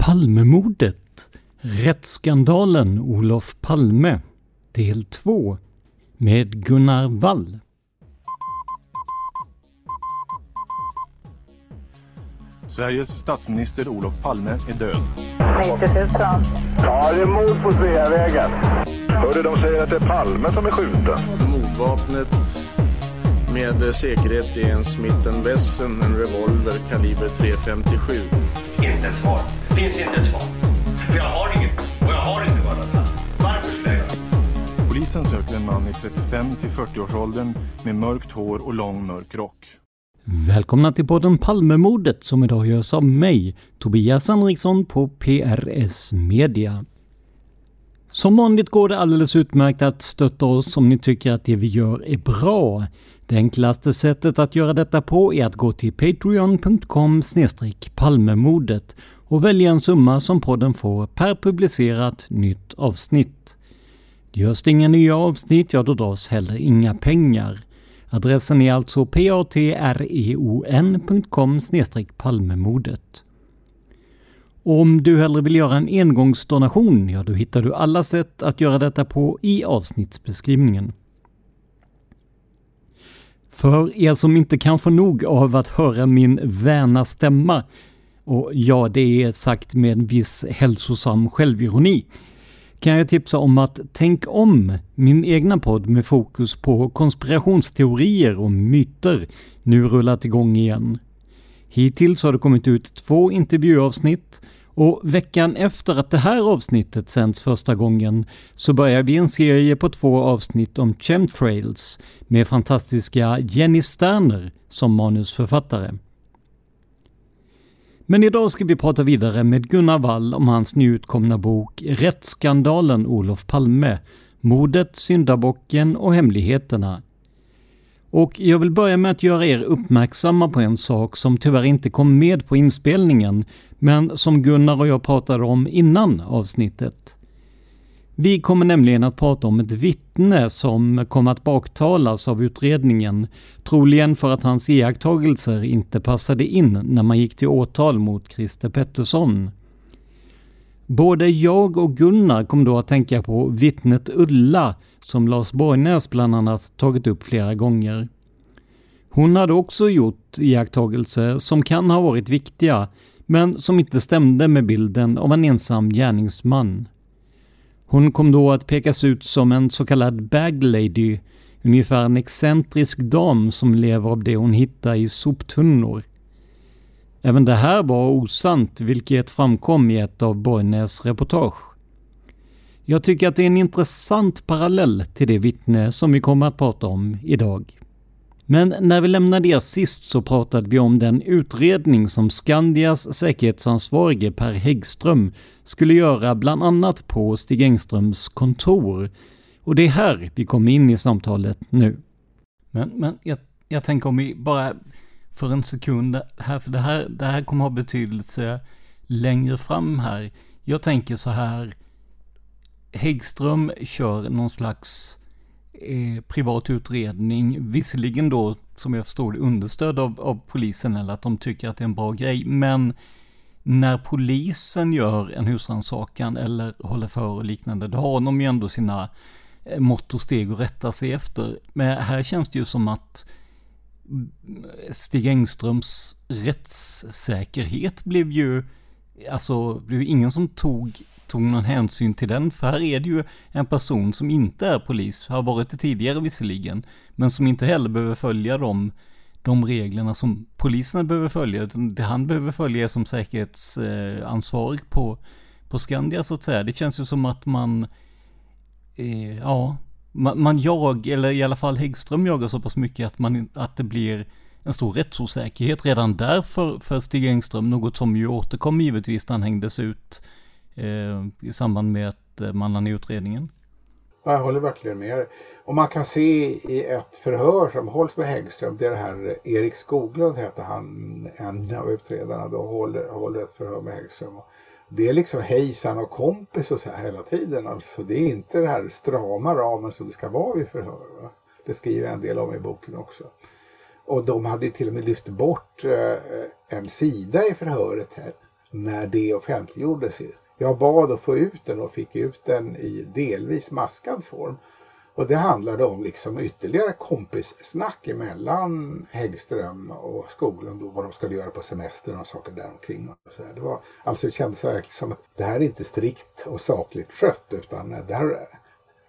Palmemordet. Rättsskandalen Olof Palme. Del 2. Med Gunnar Wall. Sveriges statsminister Olof Palme är död. 90 000. Ja, det är mord på Sveavägen. Hörde de säger att det är Palme som är skjuten. Mordvapnet med säkerhet är en Smith Wesson, en revolver kaliber .357. Inte ett svar. Finns inte ett svar. För jag har inget. Och jag har inte varit Varför skulle jag Polisen söker en man i 35 till 40-årsåldern med mörkt hår och lång mörk rock. Välkomna till podden Palmemordet som idag görs av mig, Tobias Henriksson på PRS Media. Som vanligt går det alldeles utmärkt att stötta oss om ni tycker att det vi gör är bra. Det enklaste sättet att göra detta på är att gå till patreon.com palmemodet och välja en summa som podden får per publicerat nytt avsnitt. Görs det inga nya avsnitt, ja då dras heller inga pengar. Adressen är alltså patreon.com palmemodet. Om du hellre vill göra en engångsdonation, ja då hittar du alla sätt att göra detta på i avsnittsbeskrivningen. För er som inte kan få nog av att höra min väna stämma, och ja, det är sagt med en viss hälsosam självironi, kan jag tipsa om att Tänk om, min egna podd med fokus på konspirationsteorier och myter, nu rullat igång igen. Hittills har det kommit ut två intervjuavsnitt och veckan efter att det här avsnittet sänds första gången så börjar vi en serie på två avsnitt om chemtrails med fantastiska Jenny Sterner som manusförfattare. Men idag ska vi prata vidare med Gunnar Wall om hans nyutkomna bok Rättsskandalen Olof Palme, Mordet, Syndabocken och hemligheterna. Och jag vill börja med att göra er uppmärksamma på en sak som tyvärr inte kom med på inspelningen, men som Gunnar och jag pratade om innan avsnittet. Vi kommer nämligen att prata om ett vittne som kom att baktalas av utredningen, troligen för att hans iakttagelser inte passade in när man gick till åtal mot Christer Pettersson. Både jag och Gunnar kom då att tänka på vittnet Ulla, som Lars Borgnäs bland annat tagit upp flera gånger. Hon hade också gjort iakttagelser som kan ha varit viktiga, men som inte stämde med bilden av en ensam gärningsman. Hon kom då att pekas ut som en så kallad bag lady, ungefär en excentrisk dam som lever av det hon hittar i soptunnor. Även det här var osant, vilket framkom i ett av Borgnäs reportage. Jag tycker att det är en intressant parallell till det vittne som vi kommer att prata om idag. Men när vi lämnade er sist så pratade vi om den utredning som Skandias säkerhetsansvarige Per Häggström skulle göra bland annat på Stig Engströms kontor. Och det är här vi kommer in i samtalet nu. Men, men jag, jag tänker om vi bara för en sekund här, för det här, det här kommer ha betydelse längre fram här. Jag tänker så här, Häggström kör någon slags eh, privat utredning, visserligen då som jag förstår det understödd av, av polisen eller att de tycker att det är en bra grej, men när polisen gör en husrannsakan eller håller för och liknande, då har de ju ändå sina eh, mått och steg att rätta sig efter. Men här känns det ju som att Stig Engströms rättssäkerhet blev ju, alltså, det blev ingen som tog, tog någon hänsyn till den, för här är det ju en person som inte är polis, har varit det tidigare visserligen, men som inte heller behöver följa de, de reglerna som poliserna behöver följa, utan det han behöver följa är som säkerhetsansvarig på, på Skandia så att säga. Det känns ju som att man, eh, ja, man, man jag, eller i alla fall Häggström jagar så pass mycket att, man, att det blir en stor rättsosäkerhet redan där för, för Stig Engström, något som ju återkom givetvis när han hängdes ut eh, i samband med att eh, man lade i utredningen. Jag håller verkligen med. Och man kan se i ett förhör som hålls med Häggström, det är det här eh, Erik Skoglund heter han, en av utredarna, då håller, håller ett förhör med Häggström. Det är liksom hejsan och kompis och så här hela tiden. Alltså det är inte den här strama ramen som det ska vara vid förhör. Va? Det skriver jag en del om i boken också. Och de hade ju till och med lyft bort eh, en sida i förhöret här, när det offentliggjordes. Jag bad att få ut den och fick ut den i delvis maskad form. Och det handlade om liksom ytterligare kompissnack emellan Häggström och Skoglund och vad de skulle göra på semestern och saker däromkring. Och så här. Det, var, alltså det kändes verkligen som att det här är inte strikt och sakligt skött utan det här,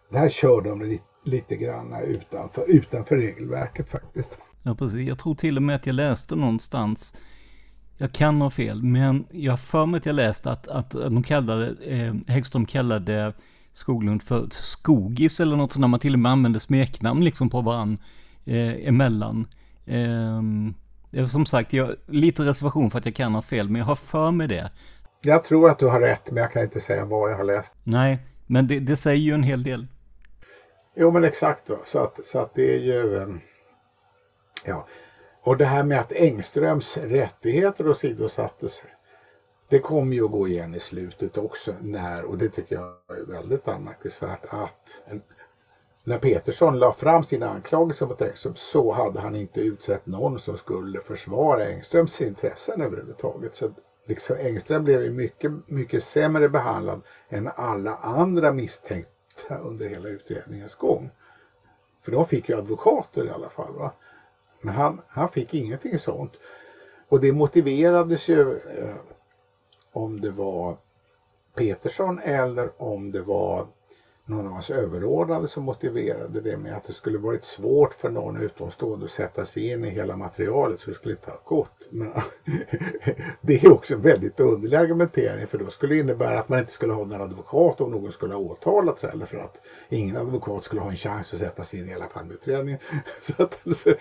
det här kör de lite, lite grann utanför, utanför regelverket faktiskt. Ja, precis. Jag tror till och med att jag läste någonstans, jag kan ha fel, men jag har för mig att jag läste att, att de kallade, eh, Häggström kallade Skoglund för Skogis eller något sånt där man till och med använde smeknamn liksom på varann eh, emellan. Eh, som sagt, jag lite reservation för att jag kan ha fel, men jag har för mig det. Jag tror att du har rätt, men jag kan inte säga vad jag har läst. Nej, men det, det säger ju en hel del. Jo, men exakt då. Så att, så att det är ju... Ehm, ja. Och det här med att Engströms rättigheter åsidosattes det kommer ju att gå igen i slutet också när, och det tycker jag är väldigt anmärkningsvärt, att när Petersson la fram sina anklagelser mot Engström så hade han inte utsett någon som skulle försvara Engströms intressen överhuvudtaget. Så liksom Engström blev mycket, mycket sämre behandlad än alla andra misstänkta under hela utredningens gång. För de fick ju advokater i alla fall. Va? Men han, han fick ingenting sånt. Och det motiverades ju eh, om det var Petersson eller om det var någon av hans överordnade som motiverade det med att det skulle varit svårt för någon utomstående att sätta sig in i hela materialet så det skulle inte ha gått. Men det är också en väldigt underlig argumentering för då skulle det innebära att man inte skulle ha någon advokat om någon skulle ha åtalats eller för att ingen advokat skulle ha en chans att sätta sig in i hela Palmeutredningen. Så att, alltså,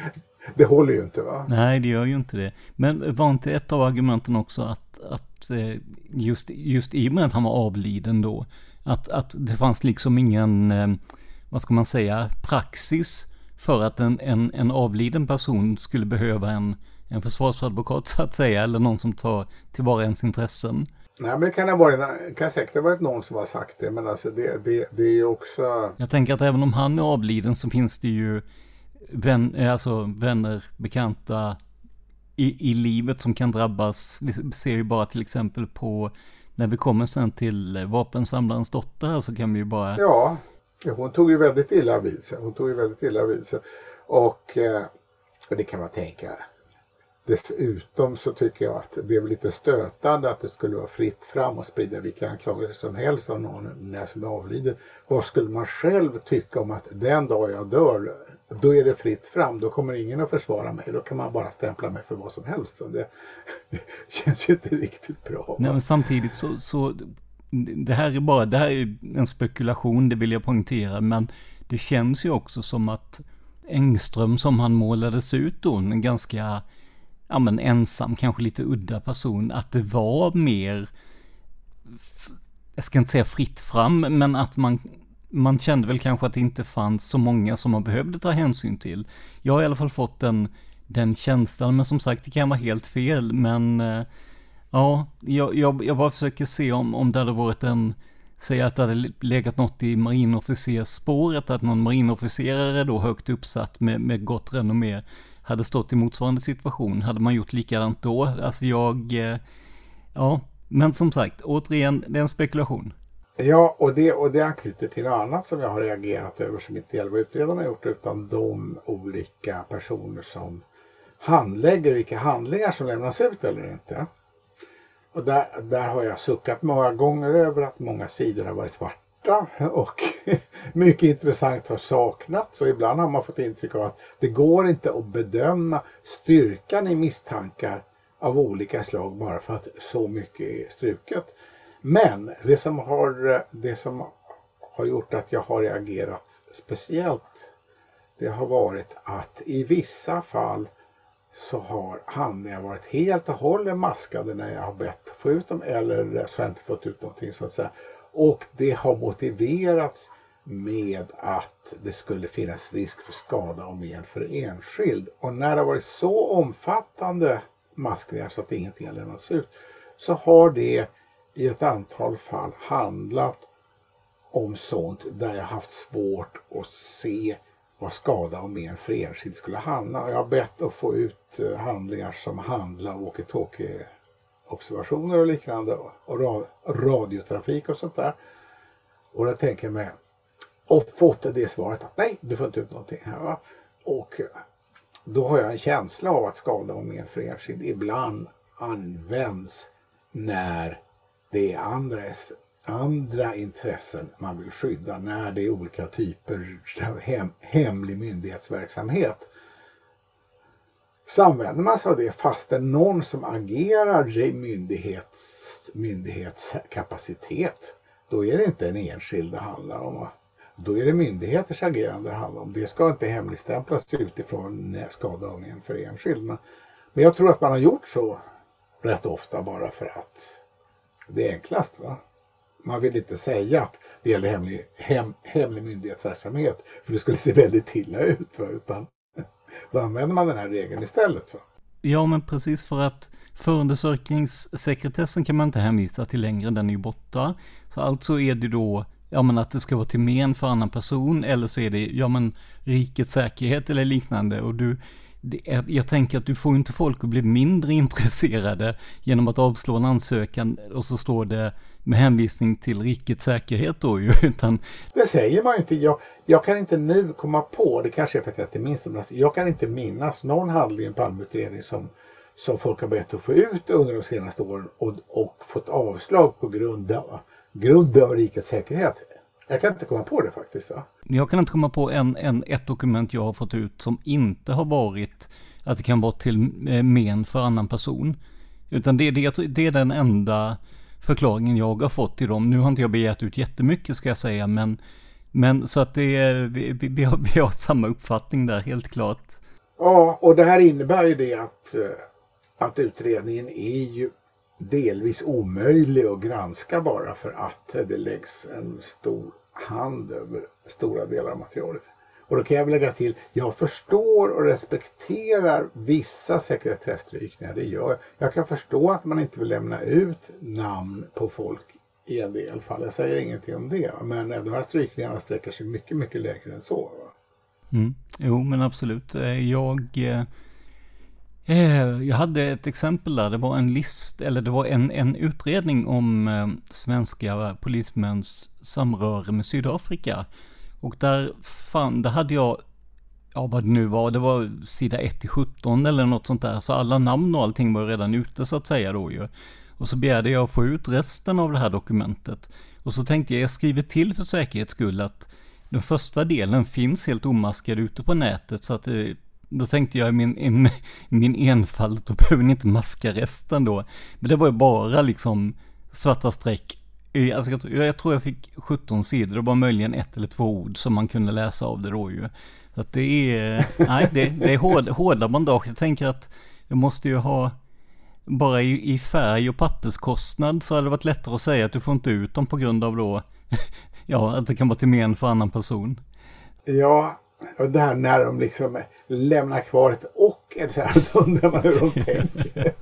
det håller ju inte va? Nej, det gör ju inte det. Men var inte ett av argumenten också att, att eh, just, just i och med att han var avliden då, att, att det fanns liksom ingen, eh, vad ska man säga, praxis för att en, en, en avliden person skulle behöva en, en försvarsadvokat så att säga, eller någon som tar tillvara ens intressen. Nej, men det kan, ha varit, kan säkert ha varit någon som har sagt det, men alltså det, det, det är också... Jag tänker att även om han är avliden så finns det ju vän, eh, alltså vänner, bekanta i, i livet som kan drabbas. Vi ser ju bara till exempel på när vi kommer sen till eh, vapensamlarens dotter här så kan vi ju bara... Ja, hon tog ju väldigt illa vid sig. Hon tog ju väldigt illa vid sig. Och, eh, och det kan man tänka, Dessutom så tycker jag att det är lite stötande att det skulle vara fritt fram och sprida vilka anklagelser som helst av någon när som är avliden. Vad skulle man själv tycka om att den dag jag dör, då är det fritt fram. Då kommer ingen att försvara mig. Då kan man bara stämpla mig för vad som helst. Det känns ju inte riktigt bra. Nej, men samtidigt så, så det här är bara, det här är en spekulation, det vill jag poängtera, men det känns ju också som att Engström som han målades ut då, en ganska ja men ensam, kanske lite udda person, att det var mer, jag ska inte säga fritt fram, men att man, man kände väl kanske att det inte fanns så många som man behövde ta hänsyn till. Jag har i alla fall fått den, den känslan. Men som sagt, det kan vara helt fel. Men eh, ja, jag, jag, jag bara försöker se om, om det hade varit en Säg att det hade legat något i marinofficersspåret, att någon marinofficerare då högt uppsatt med, med gott renommé hade stått i motsvarande situation. Hade man gjort likadant då? Alltså jag, eh, ja, men som sagt, återigen, det är en spekulation. Ja, och det, och det anknyter till något annat som jag har reagerat över som inte gäller vad utredarna har gjort utan de olika personer som handlägger vilka handlingar som lämnas ut eller inte. Och där, där har jag suckat många gånger över att många sidor har varit svarta och mycket intressant har saknats och ibland har man fått intryck av att det går inte att bedöma styrkan i misstankar av olika slag bara för att så mycket är struket. Men det som har, det som har gjort att jag har reagerat speciellt det har varit att i vissa fall så har handlingar varit helt och hållet maskade när jag har bett få ut dem eller så har jag inte fått ut någonting så att säga. Och det har motiverats med att det skulle finnas risk för skada och men för enskild. Och när det har varit så omfattande maskningar så att ingenting har lämnats ut så har det i ett antal fall handlat om sånt där jag haft svårt att se vad skada och men för enskild skulle handla. Jag har bett att få ut eh, handlingar som handlar om walkie observationer och liknande och radiotrafik och sånt där. Och då tänker jag mig och fått det svaret att nej, du får inte ut någonting här. Va? Och eh, då har jag en känsla av att skada och men för enskild ibland används när det är andra, andra intressen man vill skydda när det är olika typer av hem, hemlig myndighetsverksamhet. Så använder man sig av det fast det är någon som agerar i myndighets, myndighetskapacitet. Då är det inte en enskild det handlar om. Då är det myndigheters agerande det handlar om. Det ska inte hemligstämplas utifrån eh, skada för enskild. Men jag tror att man har gjort så rätt ofta bara för att det är enklast. Va? Man vill inte säga att det gäller hemlig, hem, hemlig myndighetsverksamhet för det skulle se väldigt illa ut. Va? Utan då använder man den här regeln istället. Va? Ja, men precis för att förundersökningssekretessen kan man inte hänvisa till längre, den är ju borta. Så alltså är det då, ja men att det ska vara till men för annan person, eller så är det, ja men rikets säkerhet eller liknande. Och du, det, jag tänker att du får inte folk att bli mindre intresserade genom att avslå en ansökan och så står det med hänvisning till rikets säkerhet då ju, utan... Det säger man ju inte. Jag, jag kan inte nu komma på, det kanske är för att jag inte minns det, alltså, jag kan inte minnas någon handling i en Palmeutredning som, som folk har bett att få ut under de senaste åren och, och fått avslag på grund av, grund av rikets säkerhet. Jag kan inte komma på det faktiskt. Va? Jag kan inte komma på en, en, ett dokument jag har fått ut som inte har varit att det kan vara till eh, men för annan person. Utan det, det, det är den enda förklaringen jag har fått till dem. Nu har inte jag begärt ut jättemycket ska jag säga, men, men så att det är, vi, vi, har, vi har samma uppfattning där, helt klart. Ja, och det här innebär ju det att, eh, att utredningen är ju delvis omöjlig att granska bara för att det läggs en stor hand över stora delar av materialet. Och då kan jag lägga till, jag förstår och respekterar vissa sekretessstrykningar, det gör jag. Jag kan förstå att man inte vill lämna ut namn på folk i en del fall. Jag säger ingenting om det. Men de här strykningarna sträcker sig mycket, mycket längre än så. Mm. Jo, men absolut. Eh, jag Eh, Eh, jag hade ett exempel där, det var en list, eller det var en, en utredning om eh, svenska polismäns samröre med Sydafrika. Och där fann, där hade jag, ja vad det nu var, det var sida 1 till 17 eller något sånt där, så alla namn och allting var redan ute så att säga då ju. Och så begärde jag att få ut resten av det här dokumentet. Och så tänkte jag, jag skriver till för säkerhets skull att den första delen finns helt omaskad ute på nätet så att det då tänkte jag i min, i min enfald, då behöver ni inte maska resten då. Men det var ju bara liksom svarta streck. Alltså jag, jag tror jag fick 17 sidor, det var möjligen ett eller två ord som man kunde läsa av det då ju. Så att det är, nej det, det är hård, hårda bandage. Jag tänker att jag måste ju ha, bara i, i färg och papperskostnad så hade det varit lättare att säga att du får inte ut dem på grund av då, ja, att det kan vara till men för annan person. Ja, Och det här när de liksom lämnar kvar ett och, här, då undrar man hur de tänker.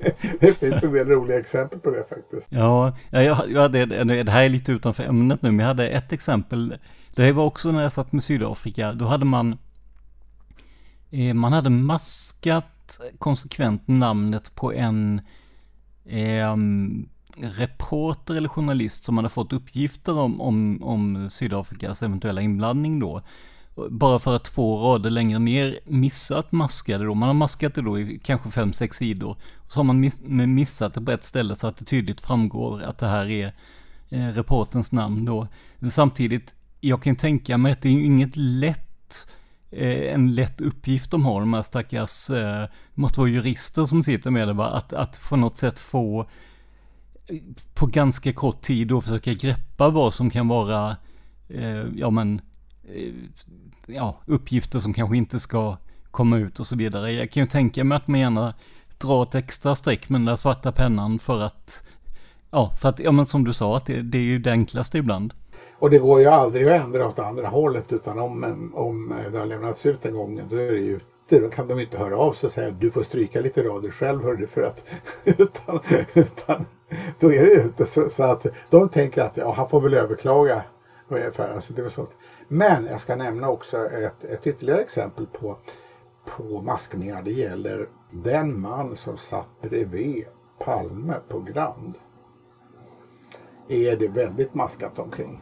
Det finns en del roliga exempel på det faktiskt. Ja, jag, jag det, det här är lite utanför ämnet nu, men jag hade ett exempel. Det var också när jag satt med Sydafrika, då hade man eh, man hade maskat konsekvent namnet på en eh, reporter eller journalist som hade fått uppgifter om, om, om Sydafrikas eventuella inblandning då bara för att två rader längre ner missat maskade då. Man har maskat det då i kanske fem, sex sidor. Och så har man miss missat det på ett ställe så att det tydligt framgår att det här är eh, reportens namn då. Men samtidigt, jag kan tänka mig att det är inget lätt eh, en lätt uppgift de har, de här stackars, eh, måste vara jurister som sitter med det va, att, att på något sätt få eh, på ganska kort tid då försöka greppa vad som kan vara, eh, ja men, Eh, ja, uppgifter som kanske inte ska komma ut och så vidare. Jag kan ju tänka mig att man gärna drar ett extra streck med den där svarta pennan för att, ja, för att, ja men som du sa, att det, det är ju det enklaste ibland. Och det går ju aldrig att ändra åt andra hållet utan om, om det har lämnats ut en gång då är det ju ute. Då kan de inte höra av sig och säga du får stryka lite rader själv hörru du för att utan, utan då är det ute. Så, så, att de tänker att ja, han får väl överklaga ungefär. Alltså det var sånt. Men jag ska nämna också ett, ett ytterligare exempel på, på maskningar. Det gäller den man som satt bredvid Palme på Grand. Är det väldigt maskat omkring.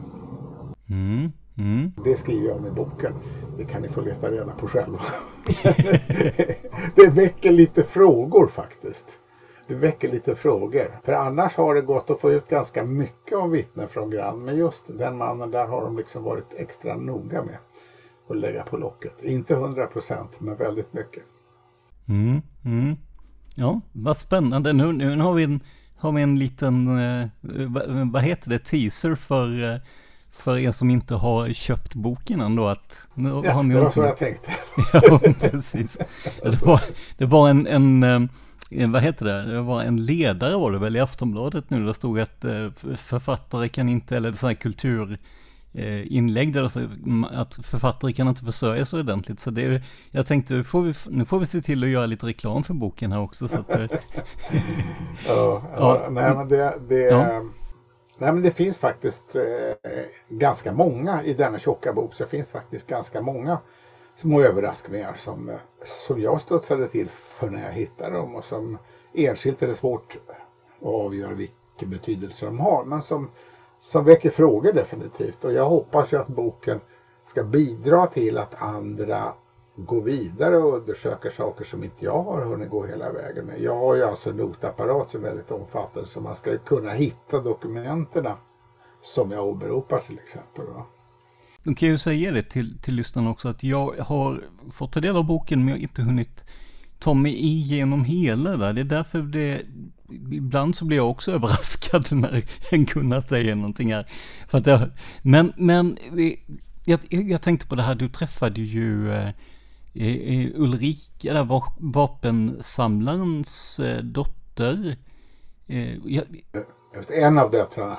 Mm, mm. Det skriver jag om i boken. Det kan ni få leta reda på själva. det väcker lite frågor faktiskt det väcker lite frågor. För annars har det gått att få ut ganska mycket av vittnen från Grand. Men just den mannen där har de liksom varit extra noga med att lägga på locket. Inte hundra procent men väldigt mycket. Mm, mm. Ja, vad spännande. Nu, nu har, vi en, har vi en liten, eh, vad heter det, teaser för, eh, för er som inte har köpt boken ändå. Att, nu ja, har ni det var så jag tänkte. ja, precis. Det var, det var en, en Eh, vad heter det, det var en ledare var det väl i Aftonbladet nu, där stod att eh, författare kan inte, eller sådana här kultur inlägg där så att författare kan inte försörja sig ordentligt. Så det är, jag tänkte, nu får, vi, nu får vi se till att göra lite reklam för boken här också. Så att, ja, ja, ja, nej men det, det, ja. nej, men det finns faktiskt eh, ganska många i denna tjocka bok, så det finns faktiskt ganska många små överraskningar som, eh, som jag studsade till för när jag hittade dem och som enskilt är det svårt att avgöra vilken betydelse de har men som, som väcker frågor definitivt och jag hoppas ju att boken ska bidra till att andra går vidare och undersöker saker som inte jag har hunnit gå hela vägen med. Jag har ju alltså en notapparat som är väldigt omfattande så man ska kunna hitta dokumenten som jag åberopar till exempel. Va? Nu kan jag ju säga det till, till lyssnarna också att jag har fått ta del av boken men jag har inte hunnit ta mig igenom hela där. Det är därför det, ibland så blir jag också överraskad när en Gunnar säger någonting här. Så att jag, men, men jag, jag tänkte på det här, du träffade ju eh, eh, eh Ulrika, där vapensamlarens eh, dotter. Eh, jag, en av döttrarna.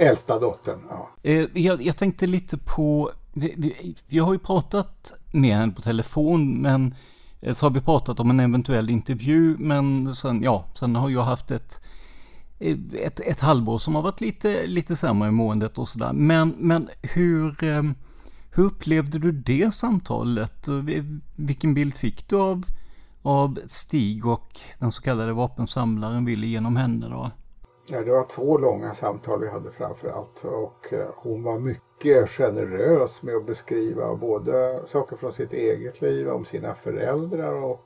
Äldsta dottern, ja. Eh, jag, jag tänkte lite på, vi, vi, vi, har ju pratat med henne på telefon, men eh, så har vi pratat om en eventuell intervju, men sen, ja, sen har jag haft ett, eh, ett, ett halvår som har varit lite, lite sämre i måendet och sådär. Men, men hur, hur upplevde du det samtalet? Vilken bild fick du av, av Stig och den så kallade vapensamlaren Willy genom henne då? Ja, det var två långa samtal vi hade framför allt och eh, hon var mycket generös med att beskriva både saker från sitt eget liv, om sina föräldrar och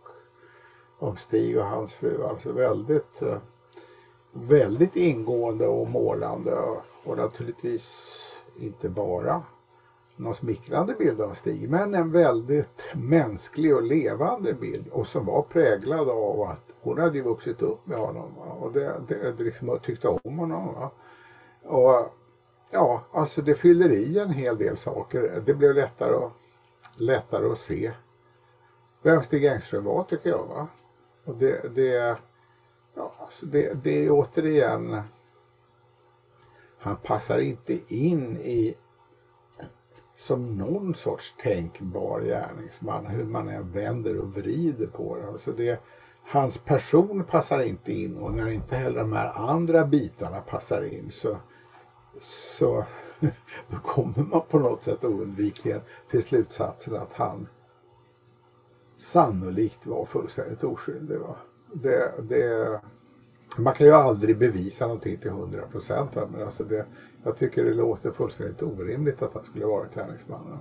om Stig och hans fru. Alltså väldigt, eh, väldigt ingående och målande och naturligtvis inte bara någon smickrande bild av Stig, men en väldigt mänsklig och levande bild och som var präglad av att hon hade ju vuxit upp med honom va? och det, det, det liksom tyckte om honom. Va? Och ja, alltså det fyller i en hel del saker. Det blev lättare, och, lättare att se vem Stig Engström var tycker jag. Va? Och det, det, ja, alltså det, det är återigen han passar inte in i som någon sorts tänkbar gärningsman, hur man än vänder och vrider på det. Alltså det hans person passar inte in och när inte heller de här andra bitarna passar in så, så då kommer man på något sätt oundvikligen till slutsatsen att han sannolikt var fullständigt oskyldig. Va? Det, det, man kan ju aldrig bevisa någonting till 100 procent men alltså det, jag tycker det låter fullständigt orimligt att han skulle vara gärningsmannen.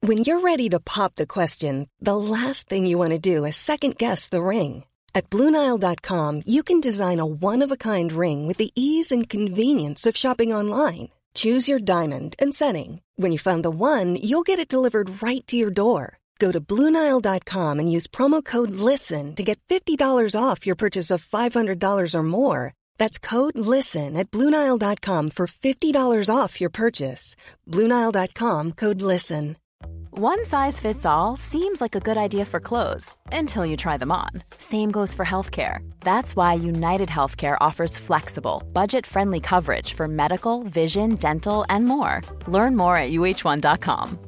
When you're ready to pop the question, the last thing you want to do is second guess the ring. At BlueNile.com you can design a one-of-a-kind ring with the ease and convenience of shopping online. Choose your diamond and setting. When you find the one, you'll get it delivered right to your door. Go to Bluenile.com and use promo code LISTEN to get $50 off your purchase of $500 or more. That's code LISTEN at Bluenile.com for $50 off your purchase. Bluenile.com code LISTEN. One size fits all seems like a good idea for clothes until you try them on. Same goes for healthcare. That's why United Healthcare offers flexible, budget friendly coverage for medical, vision, dental, and more. Learn more at uh1.com.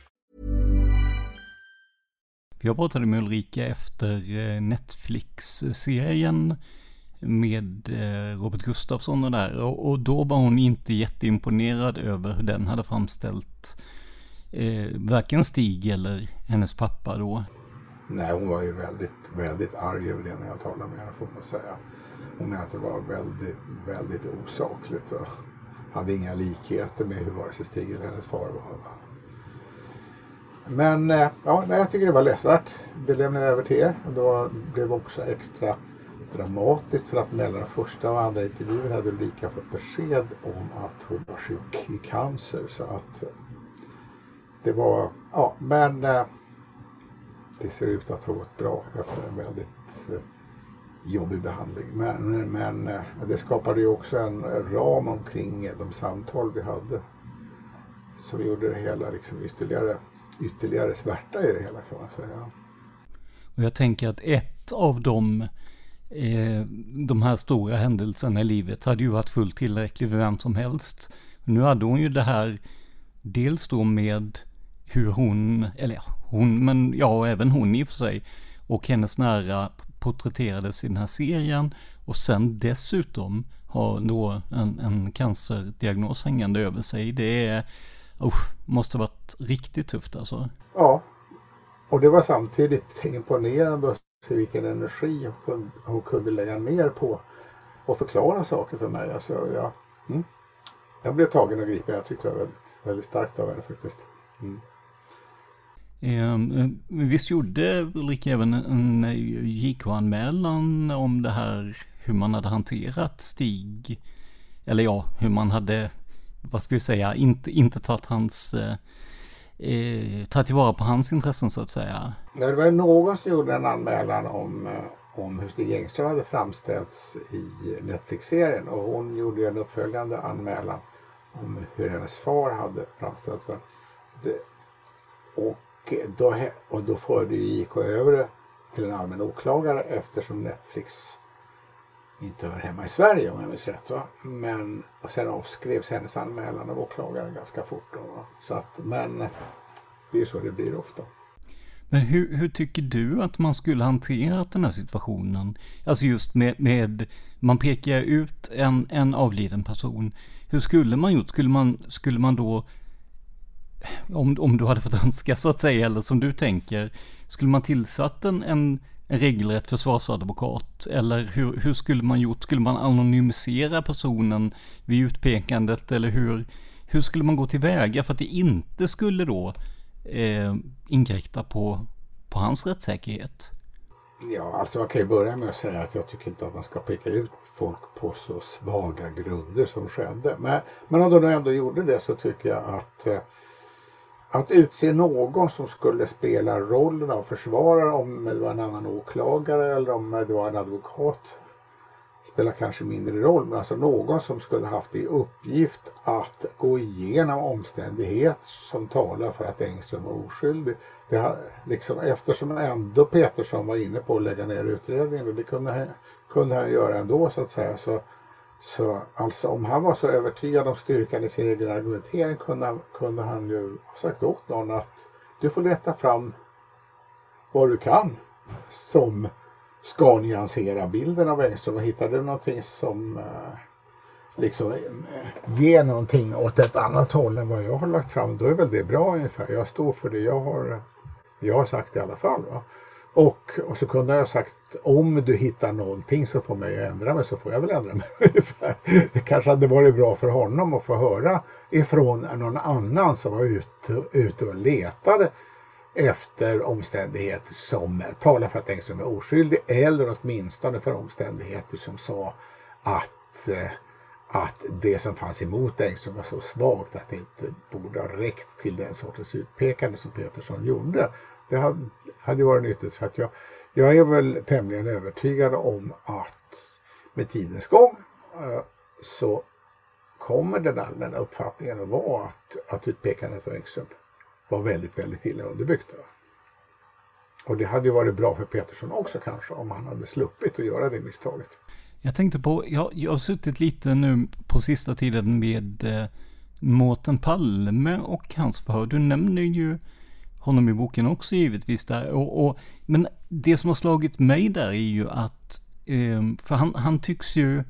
Jag pratade med Ulrika efter eh, Netflix-serien med eh, Robert Gustafsson och där. Och, då var hon inte jätteimponerad över hur den hade framställt eh, varken Stig eller hennes pappa då. Nej, hon var ju väldigt, väldigt arg över det när jag talade med henne får man säga. Hon menade att det var väldigt, väldigt osakligt och hade inga likheter med hur vare sig Stig eller hennes far var. Men eh, ja, nej, jag tycker det var läsvärt. Det lämnar jag över till er. Det blev också extra dramatiskt för att mellan första och andra intervjun hade Ulrika fått besked om att hon var sjuk i cancer. Så att eh, det var, ja men eh, det ser ut att ha gått bra efter en väldigt jobbig behandling. Men, men det skapade ju också en ram omkring de samtal vi hade. Som gjorde det hela liksom ytterligare, ytterligare smärta i det hela kan man säga. Och jag tänker att ett av de eh, de här stora händelserna i livet hade ju varit fullt tillräckligt för vem som helst. Nu hade hon ju det här, dels då med hur hon, eller ja, hon, men ja, även hon i och för sig, och hennes nära porträtterades i den här serien och sen dessutom har då en, en cancerdiagnos hängande över sig. Det är, usch, måste varit riktigt tufft alltså. Ja, och det var samtidigt imponerande se vilken energi hon kunde, hon kunde lägga ner på att förklara saker för mig. Alltså, jag, mm, jag blev tagen och gripen. Jag tyckte det var väldigt, väldigt starkt av henne faktiskt. Mm. Eh, visst gjorde Ulrika även en JK-anmälan om det här hur man hade hanterat Stig, eller ja, hur man hade, vad ska vi säga, inte, inte tagit hans eh, eh, ta tillvara på hans intressen så att säga. Det var någon som gjorde en anmälan om, eh, om hur Stig Engström hade framställts i Netflix-serien och hon gjorde en uppföljande anmälan om hur hennes far hade framställts. Det, och, då, och då förde JK över det till en allmän åklagare eftersom Netflix inte hör hemma i Sverige om jag minns rätt. Va? Men och sen avskrevs hennes anmälan av åklagaren ganska fort. Då, så att, men det är så det blir ofta. Men hur, hur, tycker du att man skulle hanterat den här situationen? Alltså just med, med man pekar ut en, en avliden person. Hur skulle man gjort? Skulle man, skulle man då, om, om du hade fått önska så att säga, eller som du tänker, skulle man tillsatt en, en en regelrätt försvarsadvokat? Eller hur, hur skulle man gjort? Skulle man anonymisera personen vid utpekandet? Eller hur, hur skulle man gå tillväga för att det inte skulle då eh, inkräkta på, på hans rättssäkerhet? Ja, alltså man kan ju börja med att säga att jag tycker inte att man ska peka ut folk på så svaga grunder som skedde. Men, men om de ändå gjorde det så tycker jag att eh, att utse någon som skulle spela rollen av försvarare om det var en annan åklagare eller om det var en advokat spelar kanske mindre roll, men alltså någon som skulle haft i uppgift att gå igenom omständighet som talar för att Engström var oskyldig. Det, liksom, eftersom ändå Petersson var inne på att lägga ner utredningen och det kunde han, kunde han göra ändå så att säga. Så, så alltså om han var så övertygad om styrkan i sin egen argumentering kunde, kunde han ju ha sagt åt någon att du får leta fram vad du kan som ska nyansera bilden av Engström och hittar du någonting som eh, liksom eh, ger någonting åt ett annat håll än vad jag har lagt fram då är väl det bra ungefär. Jag står för det jag har, jag har sagt i alla fall. Va? Och, och så kunde jag sagt om du hittar någonting så får mig att ändra mig så får jag väl ändra mig. det kanske hade varit bra för honom att få höra ifrån någon annan som var ute, ute och letade efter omständigheter som talar för att Engström är oskyldig eller åtminstone för omständigheter som sa att, eh, att det som fanns emot Engström var så svagt att det inte borde ha räckt till den sortens utpekande som Petersson gjorde. Det hade, hade varit nyttigt för att jag, jag är väl tämligen övertygad om att med tidens gång eh, så kommer den allmänna uppfattningen att vara att, att utpekandet av Engström var väldigt, väldigt illa underbyggt. Och det hade ju varit bra för Petersson också kanske om han hade sluppit att göra det misstaget. Jag tänkte på, jag, jag har suttit lite nu på sista tiden med eh, Mårten Palme och hans förhör. Du nämner ju honom i boken också givetvis där. Och, och, men det som har slagit mig där är ju att, eh, för han, han tycks ju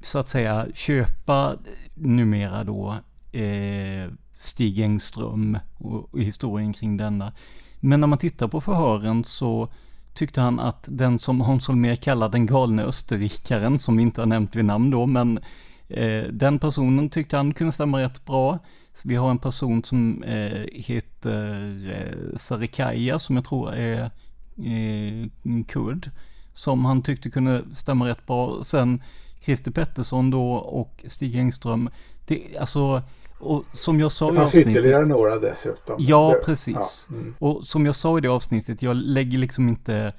så att säga köpa numera då eh, Stig Engström och, och historien kring denna. Men när man tittar på förhören så tyckte han att den som Hans Holmér kallar den galne österrikaren, som vi inte har nämnt vid namn då, men eh, den personen tyckte han kunde stämma rätt bra. Vi har en person som eh, heter eh, Sarikaya, som jag tror är eh, kurd, som han tyckte kunde stämma rätt bra. Sen Christer Pettersson då och Stig Engström, det, alltså och som jag sa det fanns ytterligare några dessutom. Ja, precis. Ja, mm. Och som jag sa i det avsnittet, jag lägger liksom inte,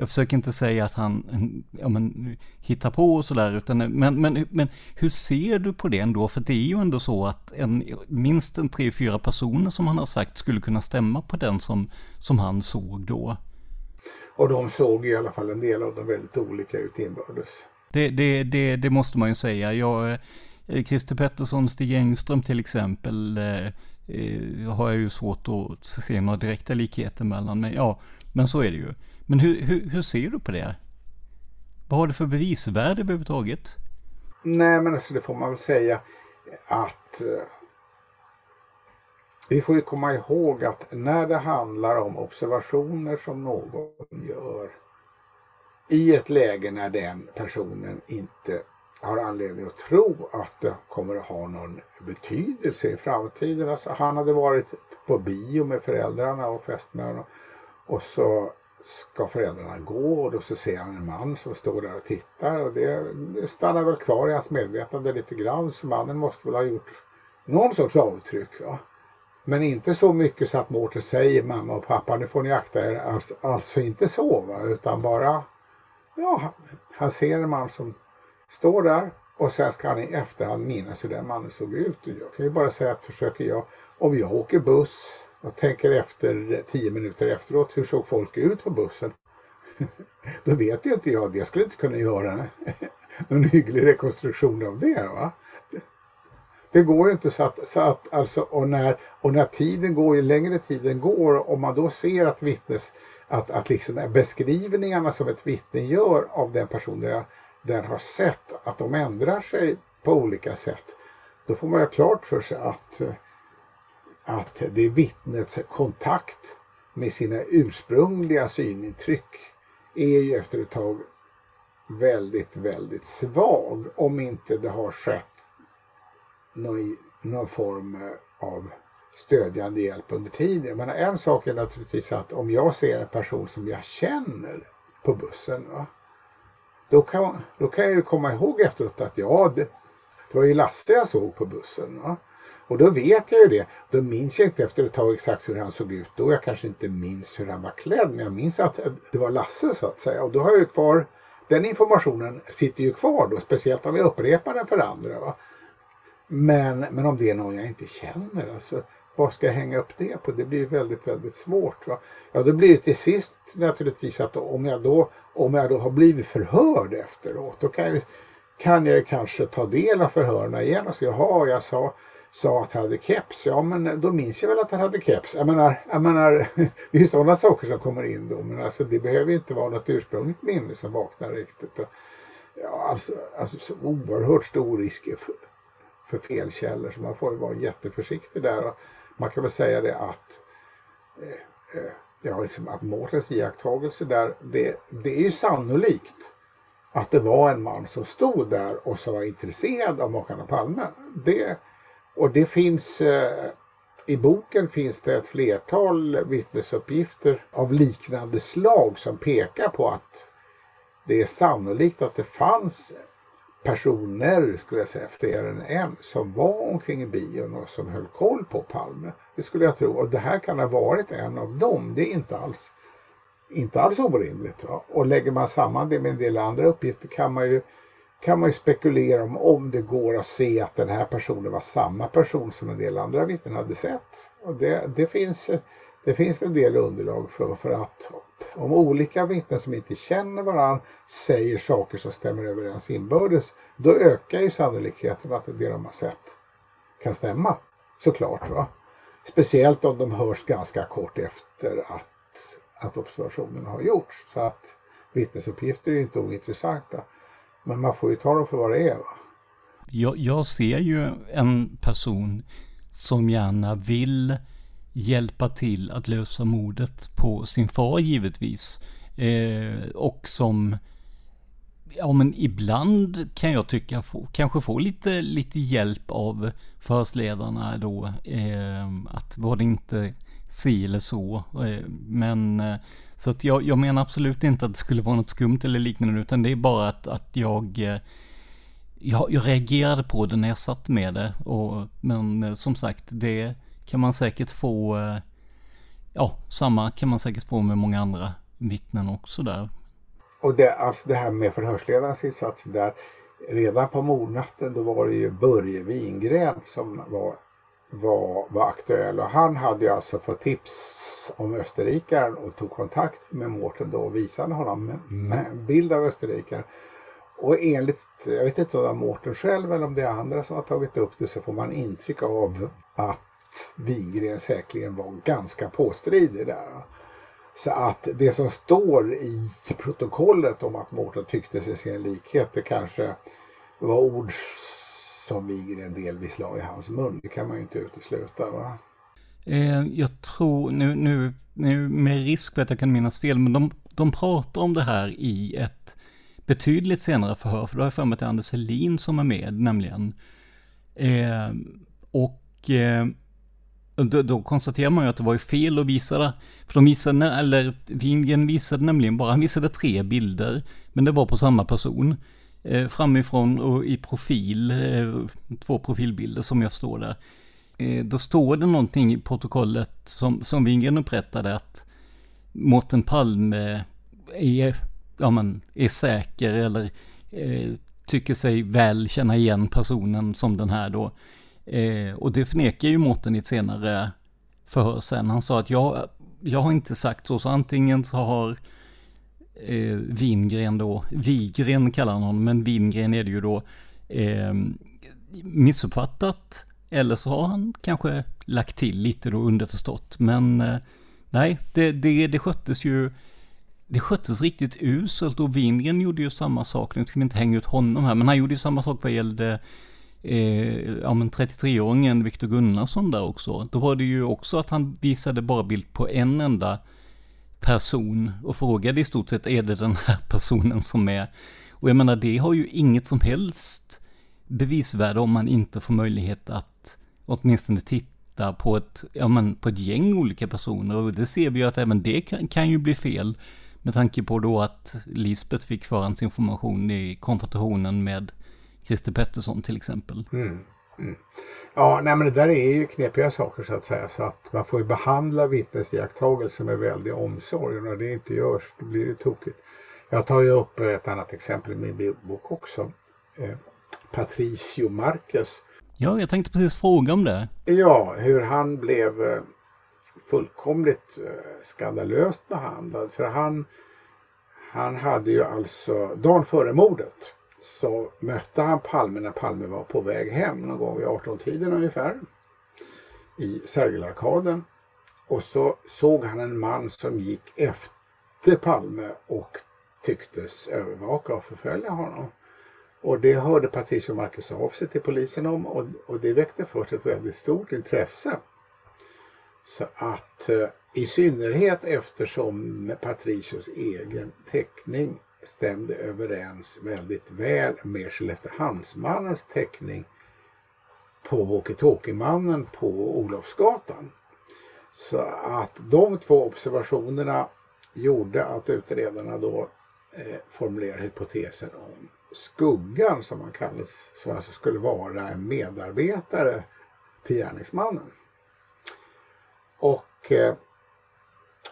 jag försöker inte säga att han ja, men, hittar på och sådär, utan men, men, men hur ser du på det ändå? För det är ju ändå så att en, minst en tre, fyra personer som han har sagt skulle kunna stämma på den som, som han såg då. Och de såg i alla fall en del av dem väldigt olika ut inbördes. Det, det, det, det måste man ju säga. Jag Eh, Christer Pettersson, Stig Engström till exempel eh, eh, har jag ju svårt att se några direkta likheter mellan. Men ja, men så är det ju. Men hur, hur, hur ser du på det? Vad har det för bevisvärde överhuvudtaget? Nej, men alltså det får man väl säga att eh, vi får ju komma ihåg att när det handlar om observationer som någon gör i ett läge när den personen inte har anledning att tro att det kommer att ha någon betydelse i framtiden. Alltså, han hade varit på bio med föräldrarna och fästmön och så ska föräldrarna gå och då så ser han en man som står där och tittar och det stannar väl kvar i hans medvetande lite grann så mannen måste väl ha gjort någon sorts avtryck. Va? Men inte så mycket så att Mårten säger mamma och pappa nu får ni akta er. Alltså, alltså inte så va? utan bara ja, han ser en man som står där och sen ska han i efterhand minnas hur den mannen såg ut. Jag kan ju bara säga att försöker jag, om jag åker buss och tänker efter eh, tio minuter efteråt, hur såg folk ut på bussen? Då vet ju inte jag det. Skulle inte kunna göra någon hygglig rekonstruktion av det. Va? Det går ju inte så att, så att alltså, och när, och när tiden går, ju längre tiden går, om man då ser att vittnes, att, att liksom beskrivningarna som ett vittne gör av den personen den har sett att de ändrar sig på olika sätt, då får man ha klart för sig att, eh, att det är vittnets kontakt med sina ursprungliga synintryck är ju efter ett tag väldigt, väldigt svag om inte det har skett någon, någon form av stödjande hjälp under tiden. Men en sak är naturligtvis att om jag ser en person som jag känner på bussen, va? Då, kan, då kan jag ju komma ihåg efteråt att ja, det, det var ju Lasse jag såg på bussen. Va? Och då vet jag ju det. Då minns jag inte efter ett tag exakt hur han såg ut då. Jag kanske inte minns hur han var klädd. Men jag minns att det var Lasse så att säga. Och då har jag ju kvar, den informationen sitter ju kvar då. Speciellt om jag upprepar den för andra. Va? Men, men om det är någon jag inte känner. Alltså, vad ska jag hänga upp det på? Det blir väldigt, väldigt svårt. Va? Ja, då blir det till sist naturligtvis att om jag då, om jag då har blivit förhörd efteråt, då kan jag, kan jag kanske ta del av förhörna igen och säga, jaha, jag sa, sa att han hade keps. Ja, men då minns jag väl att han hade keps. Jag menar, jag menar det är ju sådana saker som kommer in då, men alltså det behöver inte vara något ursprungligt minne som vaknar riktigt. Ja, alltså, alltså så oerhört stor risk för, för felkällor så man får ju vara jätteförsiktig där. Och man kan väl säga det att eh, eh, ja, liksom att Mårtens iakttagelse där, det, det är ju sannolikt att det var en man som stod där och som var intresserad av makarna Palme. Det, och det finns eh, i boken finns det ett flertal vittnesuppgifter av liknande slag som pekar på att det är sannolikt att det fanns personer, skulle jag säga, fler än en, som var omkring i bion och som höll koll på Palme. Det skulle jag tro. Och det här kan ha varit en av dem. Det är inte alls, inte alls orimligt. Va? Och lägger man samman det med en del andra uppgifter kan man ju, kan man ju spekulera om om det går att se att den här personen var samma person som en del andra vittnen hade sett. Och det, det finns det finns en del underlag för, för att om olika vittnen som inte känner varandra säger saker som stämmer överens inbördes, då ökar ju sannolikheten att det de har sett kan stämma. Såklart. Va? Speciellt om de hörs ganska kort efter att, att observationen har gjorts. Så att vittnesuppgifter är ju inte ointressanta. Men man får ju ta dem för vad det är. Va? Jag, jag ser ju en person som gärna vill hjälpa till att lösa mordet på sin far givetvis. Eh, och som, ja men ibland kan jag tycka, få, kanske få lite, lite hjälp av förhörsledarna då. Eh, att var det inte si eller så. Eh, men eh, så att jag, jag menar absolut inte att det skulle vara något skumt eller liknande, utan det är bara att, att jag eh, jag, jag reagerade på det när jag satt med det. Och, men eh, som sagt, det, kan man säkert få, eh, ja, samma kan man säkert få med många andra vittnen också där. Och det, alltså det här med förhörsledarens insatser där, redan på mordnatten då var det ju Börje Wingren som var, var, var aktuell och han hade ju alltså fått tips om österrikaren och tog kontakt med Mårten då och visade honom en bild av österrikaren. Och enligt, jag vet inte om det var Mårten själv eller om det är andra som har tagit upp det så får man intryck av att Wingren säkerligen var ganska påstridig där. Så att det som står i protokollet om att Mårten tyckte sig se en likhet, det kanske var ord som Wigren delvis la i hans mun. Det kan man ju inte utesluta. Va? Eh, jag tror, nu, nu, nu med risk för att jag kan minnas fel, men de, de pratar om det här i ett betydligt senare förhör, för då har jag för mig att det är Anders Helin som är med, nämligen. Eh, och eh, då, då konstaterar man ju att det var ju fel att visa det. För de visade, eller Wingen visade nämligen bara, han visade tre bilder, men det var på samma person. Eh, framifrån och i profil, eh, två profilbilder som jag står där. Eh, då står det någonting i protokollet som, som Wingren upprättade att Mårten Palme är, ja men, är säker eller eh, tycker sig väl känna igen personen som den här då. Eh, och det förnekar ju Mårten i ett senare förhör sen. Han sa att jag, jag har inte sagt så, så antingen så har eh, Wingren då, Wigren kallar han honom, men Wingren är det ju då, eh, missuppfattat. Eller så har han kanske lagt till lite då underförstått. Men eh, nej, det, det, det sköttes ju det sköttes riktigt uselt och Wingren gjorde ju samma sak. Nu ska vi inte hänga ut honom här, men han gjorde ju samma sak vad gällde eh, ja men 33-åringen Viktor Gunnarsson där också. Då var det ju också att han visade bara bild på en enda person och frågade i stort sett är det den här personen som är. Och jag menar det har ju inget som helst bevisvärde om man inte får möjlighet att åtminstone titta på ett, ja, men, på ett gäng olika personer och det ser vi ju att även det kan, kan ju bli fel. Med tanke på då att Lisbeth fick förhandsinformation i konfrontationen med Christer Pettersson till exempel. Mm. Mm. Ja, nej men det där är ju knepiga saker så att säga så att man får ju behandla vittnesiakttagelser med väldig omsorg och när det inte görs då blir det tokigt. Jag tar ju upp ett annat exempel i min bok också. Eh, Patricio Marquez. Ja, jag tänkte precis fråga om det. Ja, hur han blev eh, fullkomligt eh, skandalöst behandlad. För han, han hade ju alltså, dagen före mordet så mötte han Palme när Palme var på väg hem någon gång vid 18-tiden ungefär. I Sergelarkaden. Och så såg han en man som gick efter Palme och tycktes övervaka och förfölja honom. Och det hörde Patricio Marcus av sig till polisen om och, och det väckte först ett väldigt stort intresse. Så att eh, i synnerhet eftersom Patricios egen teckning stämde överens väldigt väl med Skelleftehamnsmannens teckning på walkie-talkie-mannen på Olofsgatan. Så att de två observationerna gjorde att utredarna då eh, formulerade hypotesen om skuggan som man kallades, som alltså skulle vara en medarbetare till gärningsmannen. Och eh,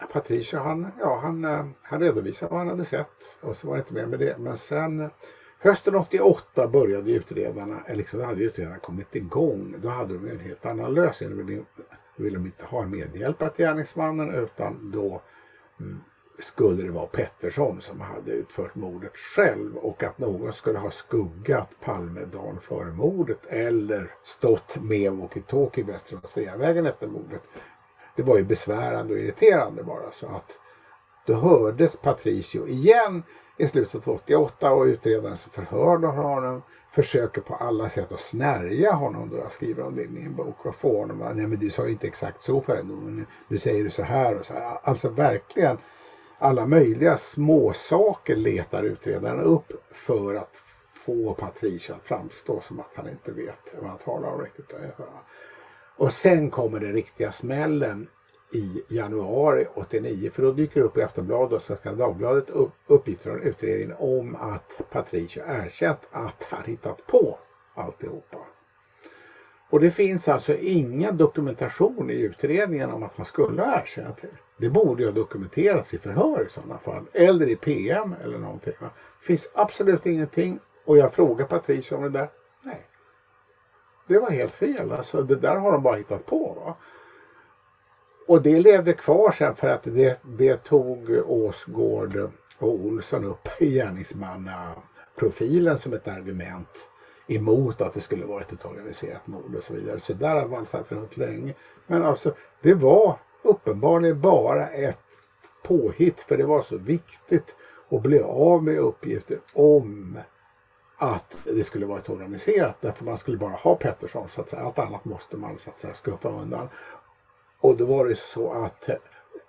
Patricia han, ja, han, eh, han redovisade vad han hade sett och så var det inte mer med det. Men sen eh, hösten 88 började utredarna, eller liksom hade utredarna kommit igång. Då hade de en helt annan lösning. Då ville, då ville de inte ha en medhjälpare till gärningsmannen utan då mm, skulle det vara Pettersson som hade utfört mordet själv och att någon skulle ha skuggat Palme dagen före mordet eller stått med walkie-talkie väster om Sveavägen efter mordet det var ju besvärande och irriterande bara så att då hördes Patricio igen i slutet av 88 och utredaren som förhörde honom försöker på alla sätt att snärja honom då jag skriver om det i min bok. och få honom? Nej men du sa ju inte exakt så för men nu säger du så här och så här. Alltså verkligen alla möjliga småsaker letar utredaren upp för att få Patricio att framstå som att han inte vet vad han talar om riktigt. Och sen kommer den riktiga smällen i januari 89 för då dyker det upp i Aftonbladet och Svenska Dagbladet upp, uppgifter från utredningen om att Patricio erkänt att han hittat på alltihopa. Och det finns alltså ingen dokumentation i utredningen om att han skulle ha erkänt det. Det borde ju ha dokumenterats i förhör i sådana fall. Eller i PM eller någonting. Det finns absolut ingenting. Och jag frågar Patricio om det där. Det var helt fel. Alltså det där har de bara hittat på. Va? Och det levde kvar sen för att det, det tog Åsgård och Olsson upp i gärningsmannaprofilen som ett argument emot att det skulle varit ett organiserat mord och så vidare. Så där har man satt runt länge. Men alltså det var uppenbarligen bara ett påhitt för det var så viktigt att bli av med uppgifter om att det skulle varit organiserat därför man skulle bara ha Pettersson så att säga. Allt annat måste man så att säga skuffa undan. Och då var det så att eh,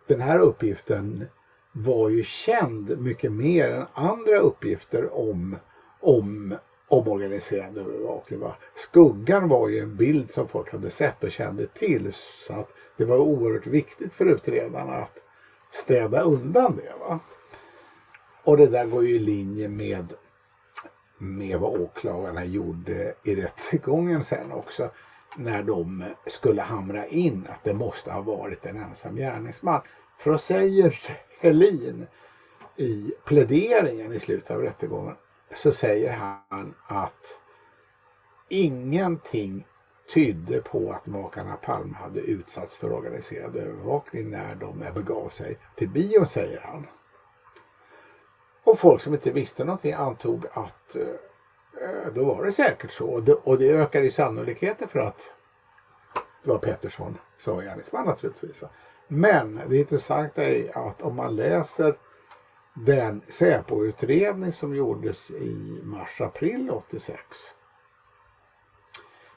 den här uppgiften var ju känd mycket mer än andra uppgifter om, om omorganiserad övervakning. Va? Skuggan var ju en bild som folk hade sett och kände till så att det var oerhört viktigt för utredarna att städa undan det. Va? Och det där går ju i linje med, med vad åklagarna gjorde i rättegången sen också när de skulle hamra in att det måste ha varit en ensam gärningsman. För då säger Helin i pläderingen i slutet av rättegången så säger han att ingenting tydde på att makarna Palme hade utsatts för organiserad övervakning när de begav sig till bion, säger han. Och folk som inte visste någonting antog att eh, eh, då var det säkert så. Och det, och det ökar ju sannolikheten för att det var Pettersson som var gärningsman naturligtvis. Men det intressanta är att om man läser den Säpo-utredning som gjordes i mars-april 86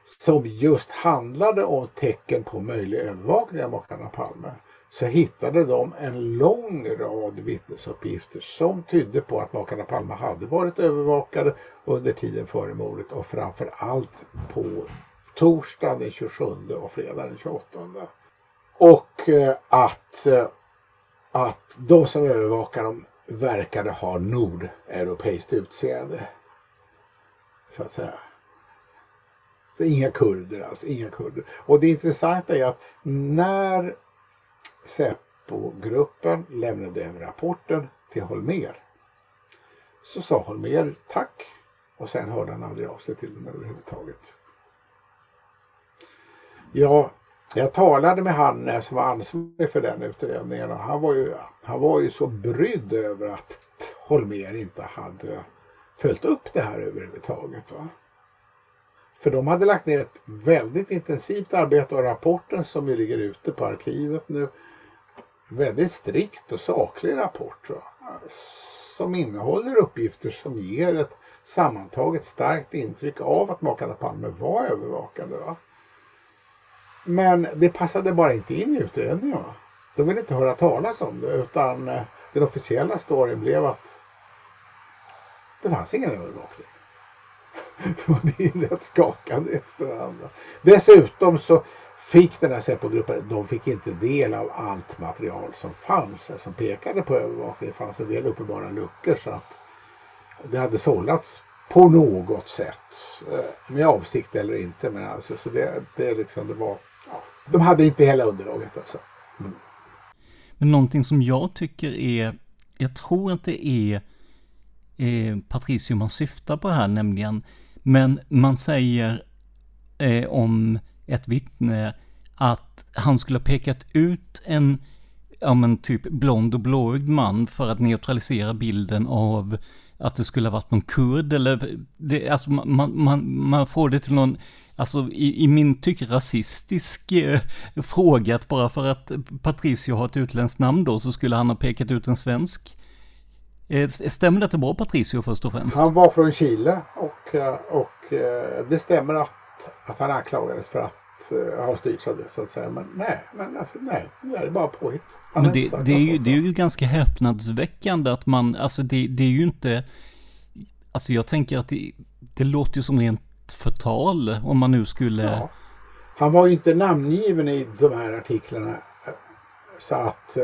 som just handlade om tecken på möjlig övervakning av makarna Palme så hittade de en lång rad vittnesuppgifter som tydde på att makarna Palme hade varit övervakade under tiden före mordet och framför allt på torsdagen den 27 och fredagen den 28. Och eh, att, eh, att de som övervakade dem verkade ha nordeuropeiskt utseende. Så att säga. Inga kurder alltså, inga kurder. Och det intressanta är att när Säpo-gruppen lämnade över rapporten till Holmer så sa Holmer tack och sen hörde han aldrig av sig till dem överhuvudtaget. Ja, jag talade med han som var ansvarig för den utredningen och han var ju, han var ju så brydd över att Holmer inte hade följt upp det här överhuvudtaget. Va? För de hade lagt ner ett väldigt intensivt arbete och rapporten som ju ligger ute på arkivet nu väldigt strikt och saklig rapport va? som innehåller uppgifter som ger ett sammantaget starkt intryck av att makarna Palme var övervakade. Va? Men det passade bara inte in i utredningen. Va? De ville inte höra talas om det utan eh, den officiella storyn blev att det fanns ingen övervakning. Och det är rätt skakande efterhand. Dessutom så fick den här Säpo-gruppen, de fick inte del av allt material som fanns som pekade på övervakning. Det fanns en del uppenbara luckor så att det hade sållats på något sätt. Eh, med avsikt eller inte. Men alltså, så det, det, liksom, det var, ja. De hade inte hela underlaget alltså. Mm. Men någonting som jag tycker är, jag tror att det är eh, Patricio man syftar på här nämligen. Men man säger eh, om ett vittne att han skulle ha pekat ut en, ja men typ blond och blåögd man för att neutralisera bilden av att det skulle ha varit någon kurd eller, det, alltså man, man, man får det till någon, alltså i, i min tycke rasistisk eh, fråga att bara för att Patricio har ett utländskt namn då så skulle han ha pekat ut en svensk. Eh, stämmer det att det var Patricio först och främst? Han var från Chile och, eh, och eh, det stämmer att, att han anklagades för att ha styrts av det så att säga. Men nej, men alltså, nej, det är bara påhitt. Men det, det, är ju, det är ju ganska häpnadsväckande att man, alltså det, det är ju inte, alltså jag tänker att det, det låter ju som rent förtal om man nu skulle... Ja. Han var ju inte namngiven i de här artiklarna så att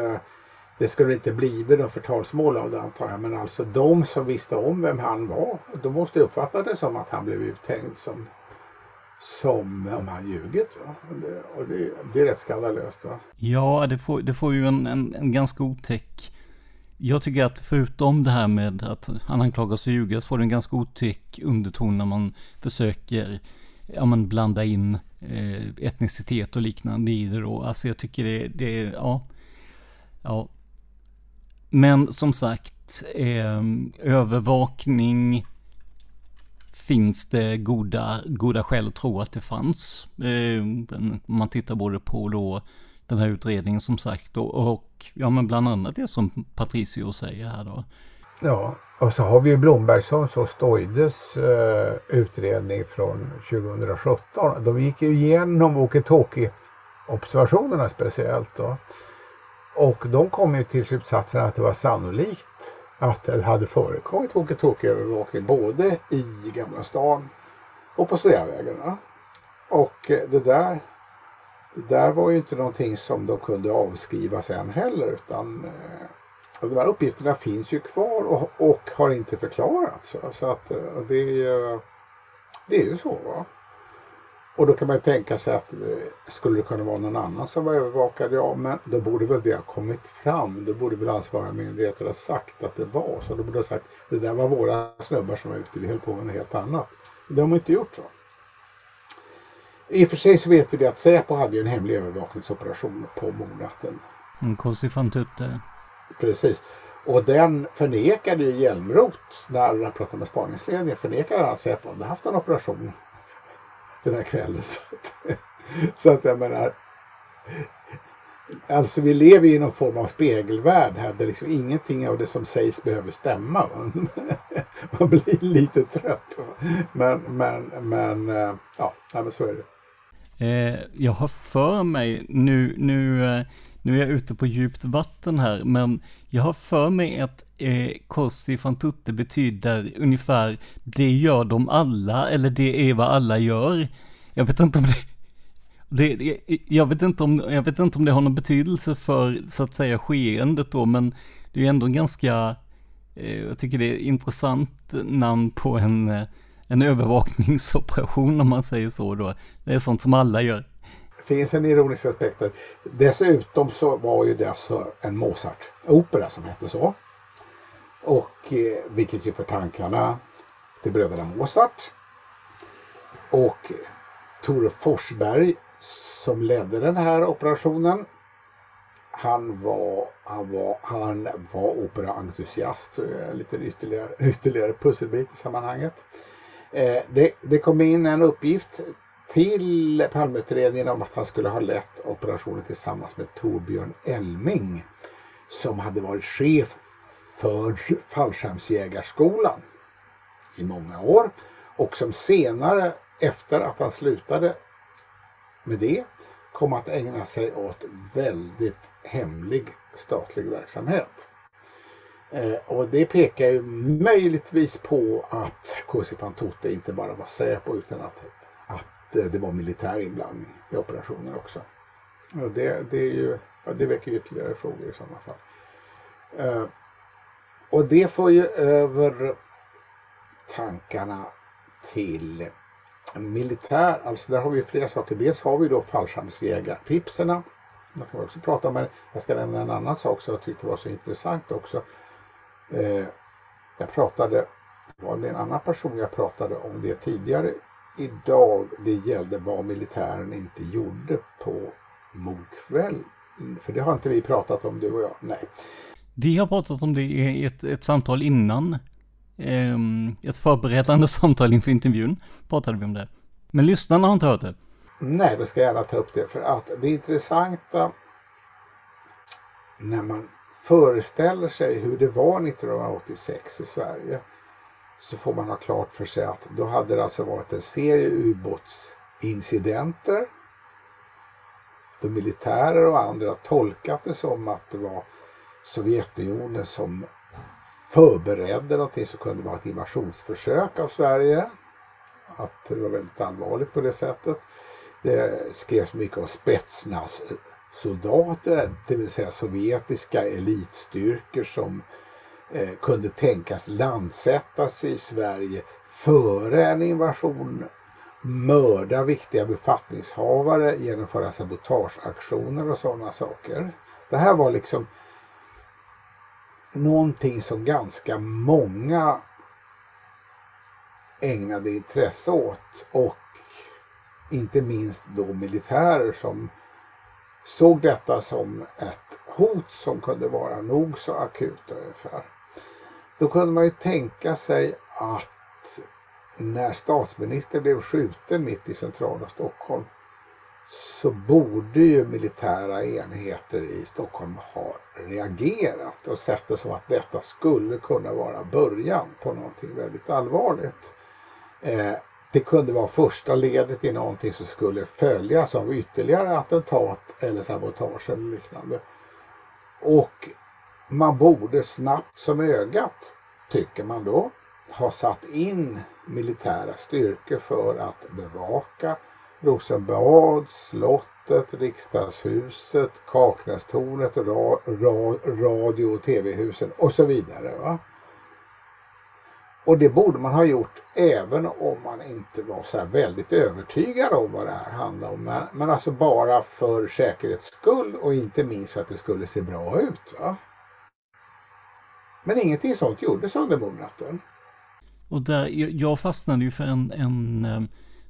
det skulle inte blivit något förtalsmål av det antar jag. Men alltså de som visste om vem han var, de måste uppfatta det som att han blev uthängd som, som om han ljugit. Va? Och, det, och det, det, är rätt skandalöst. Va? Ja, det får, det får ju en, en, en ganska otäck jag tycker att förutom det här med att han anklagas för ljuga så får det en ganska otäck underton när man försöker ja, men blanda in eh, etnicitet och liknande i det då. Alltså jag tycker det, det ja, ja, men som sagt, eh, övervakning finns det goda, goda skäl att tro att det fanns. Eh, man tittar både på då den här utredningen som sagt och, och ja men bland annat det som Patricio säger här då. Ja, och så har vi ju Blombergssons och Stoides eh, utredning från 2017. De gick ju igenom walkie-talkie-observationerna speciellt då. Och de kom ju till slutsatsen att det var sannolikt att det hade förekommit walkie-talkie-övervakning både i Gamla stan och på Sveavägen. Och eh, det där, det där var ju inte någonting som de kunde avskriva sen heller utan eh, de här uppgifterna finns ju kvar och, och har inte förklarats. Så att eh, det är ju, det är ju så. Va? Och då kan man ju tänka sig att eh, skulle det kunna vara någon annan som var övervakad? Ja, men då borde väl det ha kommit fram. Då borde väl ansvariga myndigheter ha sagt att det var så. Då borde ha sagt det där var våra snubbar som var ute, vi höll på med något helt annat. Det har man inte gjort så. I och för sig så vet vi det att Säpo hade ju en hemlig övervakningsoperation på mordnatten. En Kosi van Tutte. Precis. Och den förnekade ju Hjälmroth när han pratade med spaningsledningen. Förnekade han Säpo hade haft en operation den här kvällen. Så att, så att jag menar, alltså vi lever i någon form av spegelvärld här där liksom ingenting av det som sägs behöver stämma. Man blir lite trött. Men, men, men eh, ja, men så är det. Eh, jag har för mig, nu, nu, eh, nu är jag ute på djupt vatten här, men jag har för mig att eh, Corsi fan tutte betyder ungefär det gör de alla, eller det är vad alla gör. Jag vet inte om det, det, jag, vet inte om, jag vet inte om det har någon betydelse för, så att säga, skeendet då, men det är ändå en ganska, eh, jag tycker det är intressant namn på en, eh, en övervakningsoperation om man säger så då. Det är sånt som alla gör. Det finns en ironisk aspekt där. Dessutom så var ju det alltså en Mozart-opera som hette så. Och eh, vilket ju för tankarna till bröderna Mozart. Och Tore Forsberg som ledde den här operationen. Han var, han var, han var operaentusiast, lite ytterligare, ytterligare pusselbit i sammanhanget. Eh, det, det kom in en uppgift till Palmeutredningen om att han skulle ha lett operationen tillsammans med Torbjörn Elming som hade varit chef för fallskärmsjägarskolan i många år och som senare efter att han slutade med det kom att ägna sig åt väldigt hemlig statlig verksamhet. Eh, och det pekar ju möjligtvis på att KC van Tote inte bara var Säpo utan att, att eh, det var militär inblandning i operationen också. Och det, det, är ju, ja, det väcker ytterligare frågor i sådana fall. Eh, och det får ju över tankarna till militär, alltså där har vi flera saker. Dels har vi då fallskärmsjägartipserna. De kan också prata om, men jag ska nämna en annan sak som jag tyckte var så intressant också. Eh, jag pratade, det var med en annan person jag pratade om det tidigare idag. Det gällde vad militären inte gjorde på mordkväll. För det har inte vi pratat om du och jag, nej. Vi har pratat om det i ett, ett samtal innan Ehm, ett förberedande samtal inför intervjun pratade vi om det. Men lyssnarna har inte hört det. Nej, då ska jag gärna ta upp det för att det intressanta när man föreställer sig hur det var 1986 i Sverige så får man ha klart för sig att då hade det alltså varit en serie ubåtsincidenter då militärer och andra tolkat det som att det var Sovjetunionen som förberedde någonting som kunde vara ett invasionsförsök av Sverige. Att det var väldigt allvarligt på det sättet. Det skrevs mycket om Spetsnas soldater, det vill säga sovjetiska elitstyrkor som eh, kunde tänkas landsättas i Sverige före en invasion, mörda viktiga befattningshavare, genomföra sabotageaktioner och sådana saker. Det här var liksom någonting som ganska många ägnade intresse åt och inte minst då militärer som såg detta som ett hot som kunde vara nog så akut ungefär. Då kunde man ju tänka sig att när statsministern blev skjuten mitt i centrala Stockholm så borde ju militära enheter i Stockholm ha reagerat och sett det som att detta skulle kunna vara början på någonting väldigt allvarligt. Eh, det kunde vara första ledet i någonting som skulle följas av ytterligare attentat eller sabotage eller liknande. Och man borde snabbt som ögat, tycker man då, ha satt in militära styrkor för att bevaka Rosenbad, slottet, riksdagshuset, Kaknästornet, ra, ra, radio och tv-husen och så vidare. Va? Och det borde man ha gjort även om man inte var så väldigt övertygad om vad det här handlade om. Men, men alltså bara för säkerhets skull och inte minst för att det skulle se bra ut. Va? Men ingenting sånt gjordes under mordnatten. Och där, jag fastnade ju för en, en eh,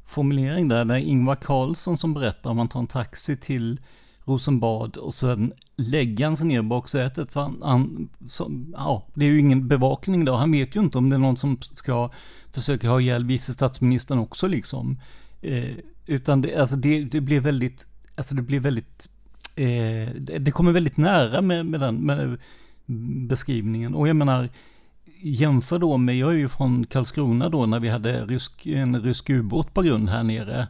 formulering där, där Ingvar Carlsson som berättar om man tar en taxi till Rosenbad och sen lägger han sig ner i baksätet. För han, han som, ja, det är ju ingen bevakning då. Han vet ju inte om det är någon som ska försöka ha ihjäl vice statsministern också liksom. Eh, utan det, alltså det, det blir väldigt, alltså det blir väldigt, eh, det, det kommer väldigt nära med, med den med beskrivningen. Och jag menar, jämför då med, jag är ju från Karlskrona då när vi hade rysk, en rysk ubåt på grund här nere.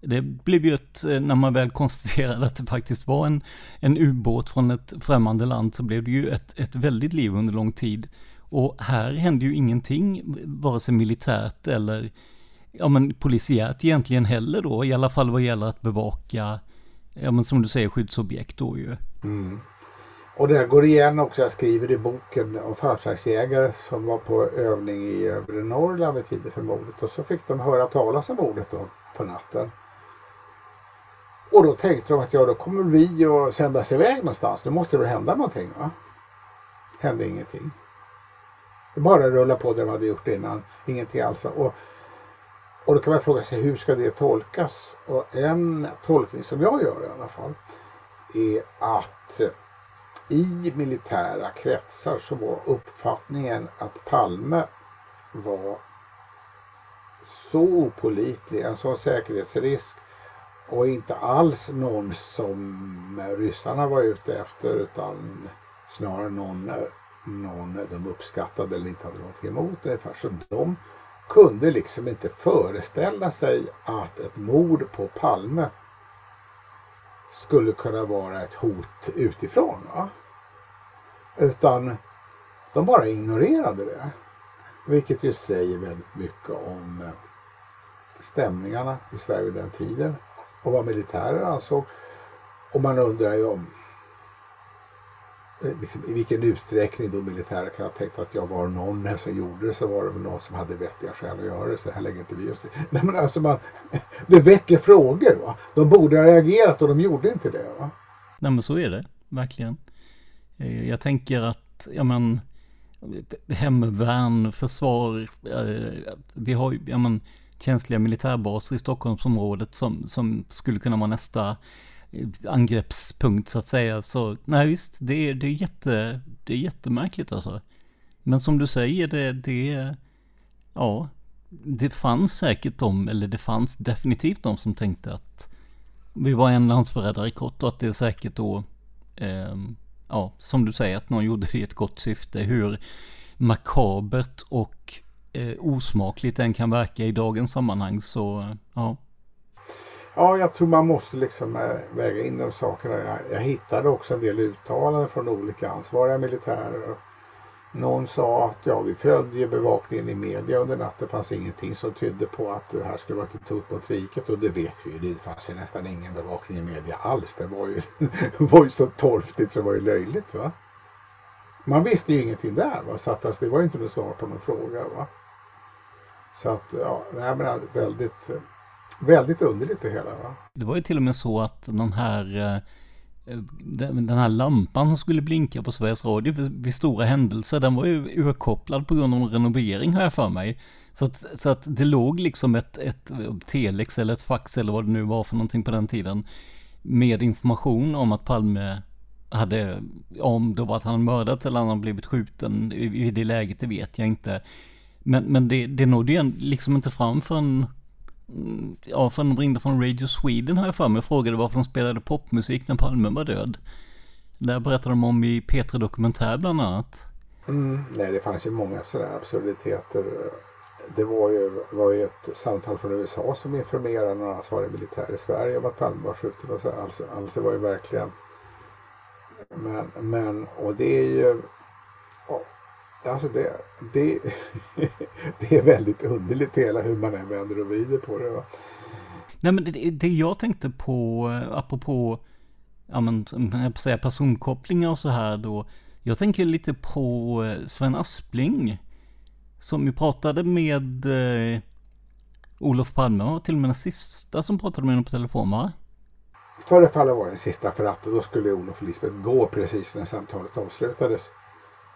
Det blev ju ett, eh, när man väl konstaterade att det faktiskt var en, en ubåt från ett främmande land så blev det ju ett, ett väldigt liv under lång tid. Och här hände ju ingenting, vare sig militärt eller ja men polisiärt egentligen heller då, i alla fall vad gäller att bevaka, ja men som du säger skyddsobjekt då ju. Mm. Och det går igen också, jag skriver i boken om fallskärmsjägare som var på övning i övre Norrland vid tiden för mordet och så fick de höra talas om mordet då på natten. Och då tänkte de att ja, då kommer vi att sändas iväg någonstans. Nu måste det hända någonting. Va? Hände ingenting. Det bara rulla på det de hade gjort innan. Ingenting alls. Och, och då kan man fråga sig hur ska det tolkas? Och en tolkning som jag gör i alla fall är att i militära kretsar så var uppfattningen att Palme var så opolitlig, en sån säkerhetsrisk och inte alls någon som ryssarna var ute efter utan snarare någon, någon de uppskattade eller inte hade något emot ungefär. Så de kunde liksom inte föreställa sig att ett mord på Palme skulle kunna vara ett hot utifrån. Va? Utan de bara ignorerade det. Vilket ju säger väldigt mycket om eh, stämningarna i Sverige den tiden och vad militärer ansåg. Och man undrar ju om Eh, liksom, i vilken utsträckning då militärer kan ha tänkt att jag var någon som gjorde det så var det väl någon som hade vettiga skäl att göra det så här lägger inte vi oss Nej men alltså man, det väcker frågor va. De borde ha reagerat och de gjorde inte det va. Nej men så är det, verkligen. Eh, jag tänker att, ja men, hemvärn, försvar, eh, vi har ju, ja men, känsliga militärbaser i Stockholmsområdet som, som skulle kunna vara nästa eh, angreppspunkt så att säga. Så nej visst, det är, det är, jätte, det är jättemärkligt alltså. Men som du säger, det, det, ja, det fanns säkert de, eller det fanns definitivt de som tänkte att vi var en landsförrädare i kort och att det är säkert då, eh, ja, som du säger, att någon gjorde det i ett gott syfte. Hur makabert och eh, osmakligt den kan verka i dagens sammanhang så, ja. Ja, jag tror man måste liksom eh, väga in de sakerna. Jag, jag hittade också en del uttalanden från olika ansvariga militärer. Någon sa att ja, vi följde bevakningen i media under natten. Det fanns ingenting som tydde på att det här skulle vara ett hot mot riket och det vet vi ju. Det fanns ju nästan ingen bevakning i media alls. Det var ju, var ju så torftigt så det var ju löjligt. va. Man visste ju ingenting där. Va? Så att, alltså, det var ju inte något svar på någon fråga. Va? Så att, ja, nej, men väldigt, eh, väldigt underligt det hela. Va? Det var ju till och med så att den här eh, eh, den här lampan som skulle blinka på Sveriges Radio vid stora händelser, den var ju urkopplad på grund av en renovering har jag för mig. Så att, så att det låg liksom ett, ett eh, telex eller ett fax eller vad det nu var för någonting på den tiden. Med information om att Palme hade, om det var att han mördats eller han blivit skjuten i det läget, det vet jag inte. Men, men det, det nådde ju liksom inte fram förrän Mm, ja, för de ringde från Radio Sweden har jag för mig och frågade varför de spelade popmusik när Palme var död. Det berättade de om i P3 Dokumentär bland annat. Mm, nej, det fanns ju många sådana absurditeter. Det var ju, var ju ett samtal från USA som informerade någon ansvarig militär i Sverige om att Palme var skjuten. Och så. Alltså, alltså var ju verkligen... Men, men, och det är ju... Alltså det, det, det är väldigt underligt hela hur man än vänder och vrider på det. Va? Nej men det, det jag tänkte på, apropå, ja men, jag säga personkopplingar och så här då. Jag tänker lite på eh, Sven Aspling. Som ju pratade med eh, Olof Palme, var till och med den sista som pratade med honom på telefon va? Förefaller vara den sista för att då skulle Olof och Lisbeth gå precis när samtalet avslutades.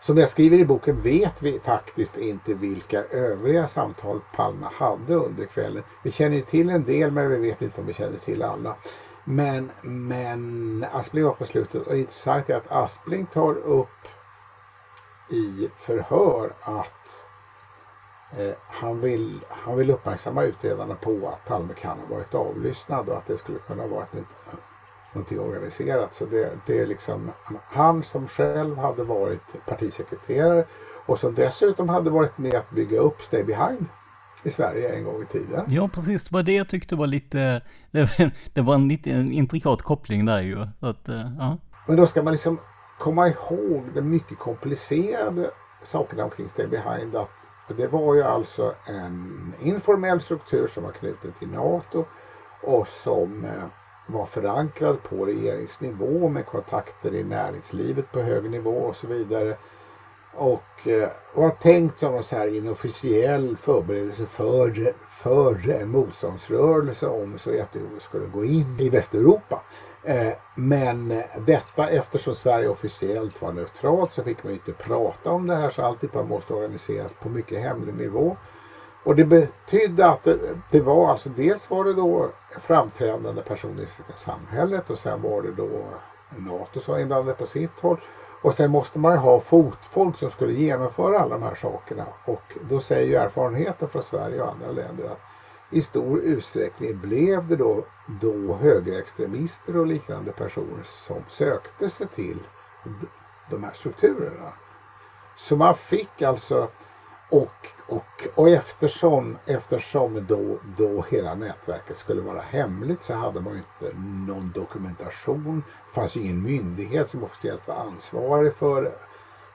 Som jag skriver i boken vet vi faktiskt inte vilka övriga samtal Palme hade under kvällen. Vi känner till en del men vi vet inte om vi känner till alla. Men, men Aspling var på slutet och det intressanta är att Aspling tar upp i förhör att eh, han, vill, han vill uppmärksamma utredarna på att Palme kan ha varit avlyssnad och att det skulle kunna vara ett någonting organiserat. Så det, det är liksom han som själv hade varit partisekreterare och som dessutom hade varit med att bygga upp Stay Behind i Sverige en gång i tiden. Ja, precis. Det var det jag tyckte var lite, det var en lite intrikat koppling där ju. Att, eh, ja. Men då ska man liksom komma ihåg de mycket komplicerade sakerna omkring Stay Behind. Att Det var ju alltså en informell struktur som var knuten till NATO och som var förankrad på regeringsnivå med kontakter i näringslivet på hög nivå och så vidare. Och eh, och var tänkt som en så här inofficiell förberedelse för, för en motståndsrörelse om Sovjetunionen skulle gå in i Västeuropa. Eh, men detta eftersom Sverige officiellt var neutralt så fick man ju inte prata om det här så allt måste organiseras på mycket hemlig nivå. Och det betydde att det, det, var alltså dels var det då framträdande personer i samhället och sen var det då NATO som var inblandade på sitt håll. Och sen måste man ju ha fotfolk som skulle genomföra alla de här sakerna. Och då säger ju erfarenheten från Sverige och andra länder att i stor utsträckning blev det då, då högerextremister och liknande personer som sökte sig till de här strukturerna. Så man fick alltså och, och, och eftersom, eftersom då, då hela nätverket skulle vara hemligt så hade man ju inte någon dokumentation. Det fanns ju ingen myndighet som officiellt var ansvarig för det.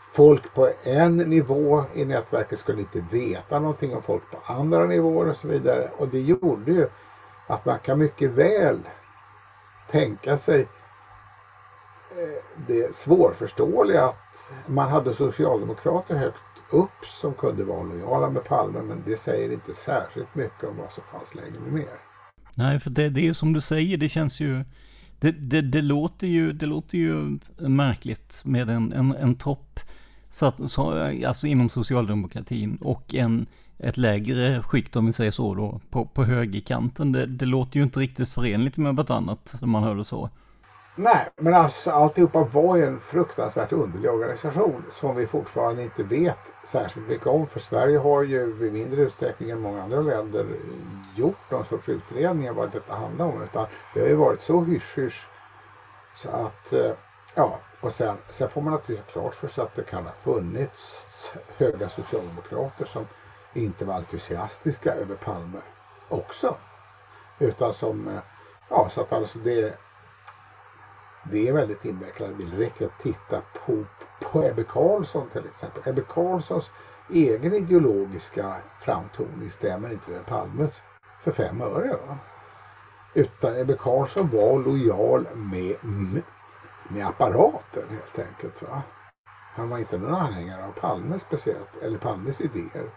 Folk på en nivå i nätverket skulle inte veta någonting om folk på andra nivåer och så vidare. Och det gjorde ju att man kan mycket väl tänka sig eh, det svårförståeliga att man hade socialdemokrater högt upp som kunde vara lojala med Palme men det säger inte särskilt mycket om vad som fanns längre ner. Nej, för det, det är ju som du säger, det känns ju det, det, det, låter ju, det låter ju märkligt med en, en, en topp så, så, alltså inom socialdemokratin och en, ett lägre skikt om vi säger så då, på, på högerkanten. Det, det låter ju inte riktigt förenligt med vartannat när man hör det så. Nej, men alltså alltihopa var ju en fruktansvärt underlig organisation som vi fortfarande inte vet särskilt mycket om. För Sverige har ju i mindre utsträckning än många andra länder gjort någon sorts utredningar vad detta handlar om. Utan det har ju varit så hysch så att, eh, ja, och sen, sen får man naturligtvis ha klart för sig att det kan ha funnits höga socialdemokrater som inte var entusiastiska över Palme också. Utan som, eh, ja så att alltså det det är väldigt invecklat. Det räcker att titta på, på Ebbe Carlsson till exempel. Ebbe Carlssons egen ideologiska framtoning stämmer inte med Palmes för fem öre. Va? Utan Ebbe Carlsson var lojal med, med apparaten helt enkelt. Va? Han var inte någon anhängare av Palme speciellt, eller Palmes idéer.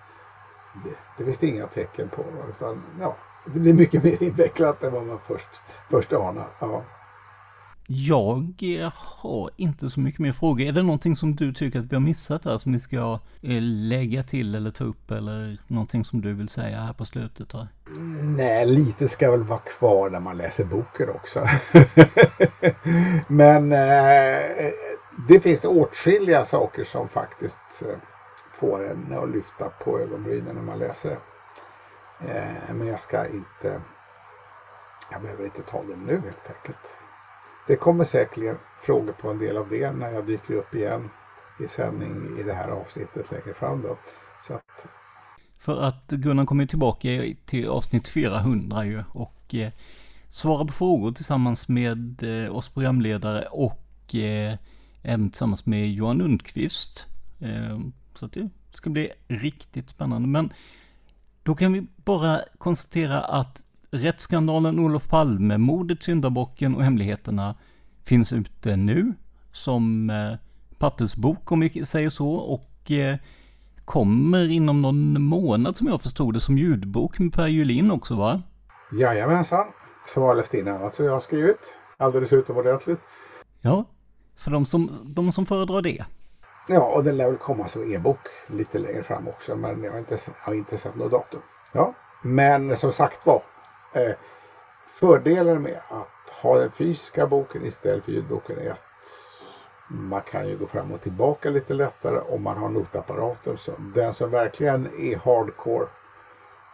Det, det finns det inga tecken på. Utan, ja, det blir mycket mer invecklat än vad man först, först anar. Ja. Jag eh, har inte så mycket mer frågor. Är det någonting som du tycker att vi har missat här som ni ska eh, lägga till eller ta upp eller någonting som du vill säga här på slutet? Här? Nej, lite ska väl vara kvar när man läser boken också. Men eh, det finns åtskilliga saker som faktiskt eh, får en att lyfta på ögonbrynen när man läser det. Eh, men jag ska inte, jag behöver inte ta dem nu helt enkelt. Det kommer säkerligen frågor på en del av det när jag dyker upp igen i sändning i det här avsnittet längre fram då. Så att... För att Gunnar kommer tillbaka till avsnitt 400 ju och eh, svarar på frågor tillsammans med eh, oss programledare och eh, även tillsammans med Johan Lundqvist. Eh, så att det ska bli riktigt spännande. Men då kan vi bara konstatera att Rättsskandalen Olof Palme, mordet, syndabocken och hemligheterna finns ute nu som eh, pappersbok om vi säger så och eh, kommer inom någon månad som jag förstod det som ljudbok med Per Julin också va? Jajamensan, som har läst in annat som jag har skrivit. Alldeles utomordentligt. Ja, för de som, de som föredrar det. Ja, och den lär väl komma som e-bok lite längre fram också, men jag har inte, har inte sett något datum. Ja, men som sagt var, Eh, fördelen med att ha den fysiska boken istället för ljudboken är att man kan ju gå fram och tillbaka lite lättare om man har notapparaten. Så den som verkligen är hardcore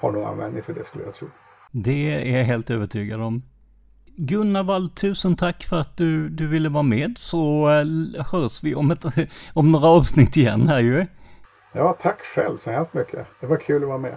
har nog användning för det skulle jag tro. Det är jag helt övertygad om. Gunnar Wall, tusen tack för att du, du ville vara med så eh, hörs vi om, ett, om några avsnitt igen här ju. Ja, tack själv så hemskt mycket. Det var kul att vara med.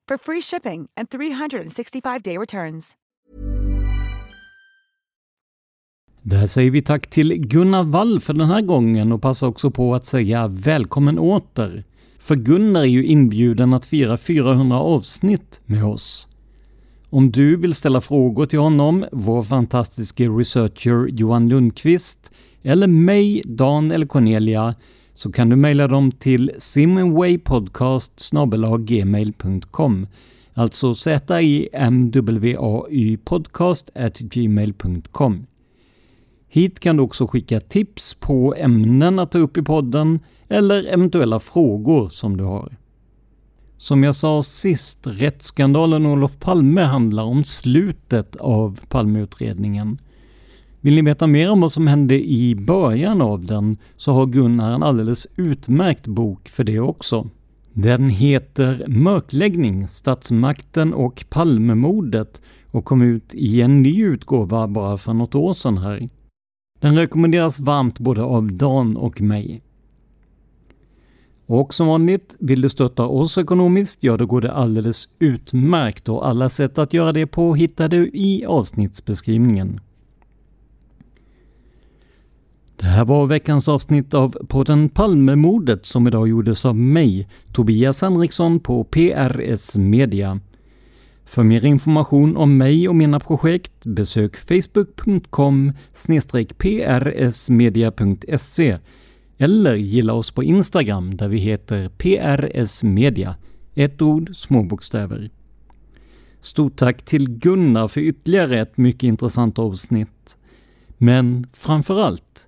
for free shipping and 365-day returns. Där säger vi tack till Gunnar Wall för den här gången och passar också på att säga välkommen åter. För Gunnar är ju inbjuden att fira 400 avsnitt med oss. Om du vill ställa frågor till honom, vår fantastiske researcher Johan Lundqvist, eller mig, Dan eller Cornelia, så kan du mejla dem till simwaypodcast.gmail.com Alltså z-i-m-w-a-y podcast gmail.com Hit kan du också skicka tips på ämnen att ta upp i podden eller eventuella frågor som du har. Som jag sa sist, rättsskandalen Olof Palme handlar om slutet av Palmeutredningen. Vill ni veta mer om vad som hände i början av den så har Gunnar en alldeles utmärkt bok för det också. Den heter Mörkläggning, statsmakten och Palmemordet och kom ut i en ny utgåva bara för något år sedan här. Den rekommenderas varmt både av Dan och mig. Och som vanligt, vill du stötta oss ekonomiskt, ja då går det alldeles utmärkt och alla sätt att göra det på hittar du i avsnittsbeskrivningen. Det här var veckans avsnitt av podden Palmemordet som idag gjordes av mig, Tobias Henriksson på PRS Media. För mer information om mig och mina projekt besök facebook.com prsmedia.se eller gilla oss på Instagram där vi heter PRS Media. Ett ord, små bokstäver. Stort tack till Gunnar för ytterligare ett mycket intressant avsnitt. Men framför allt,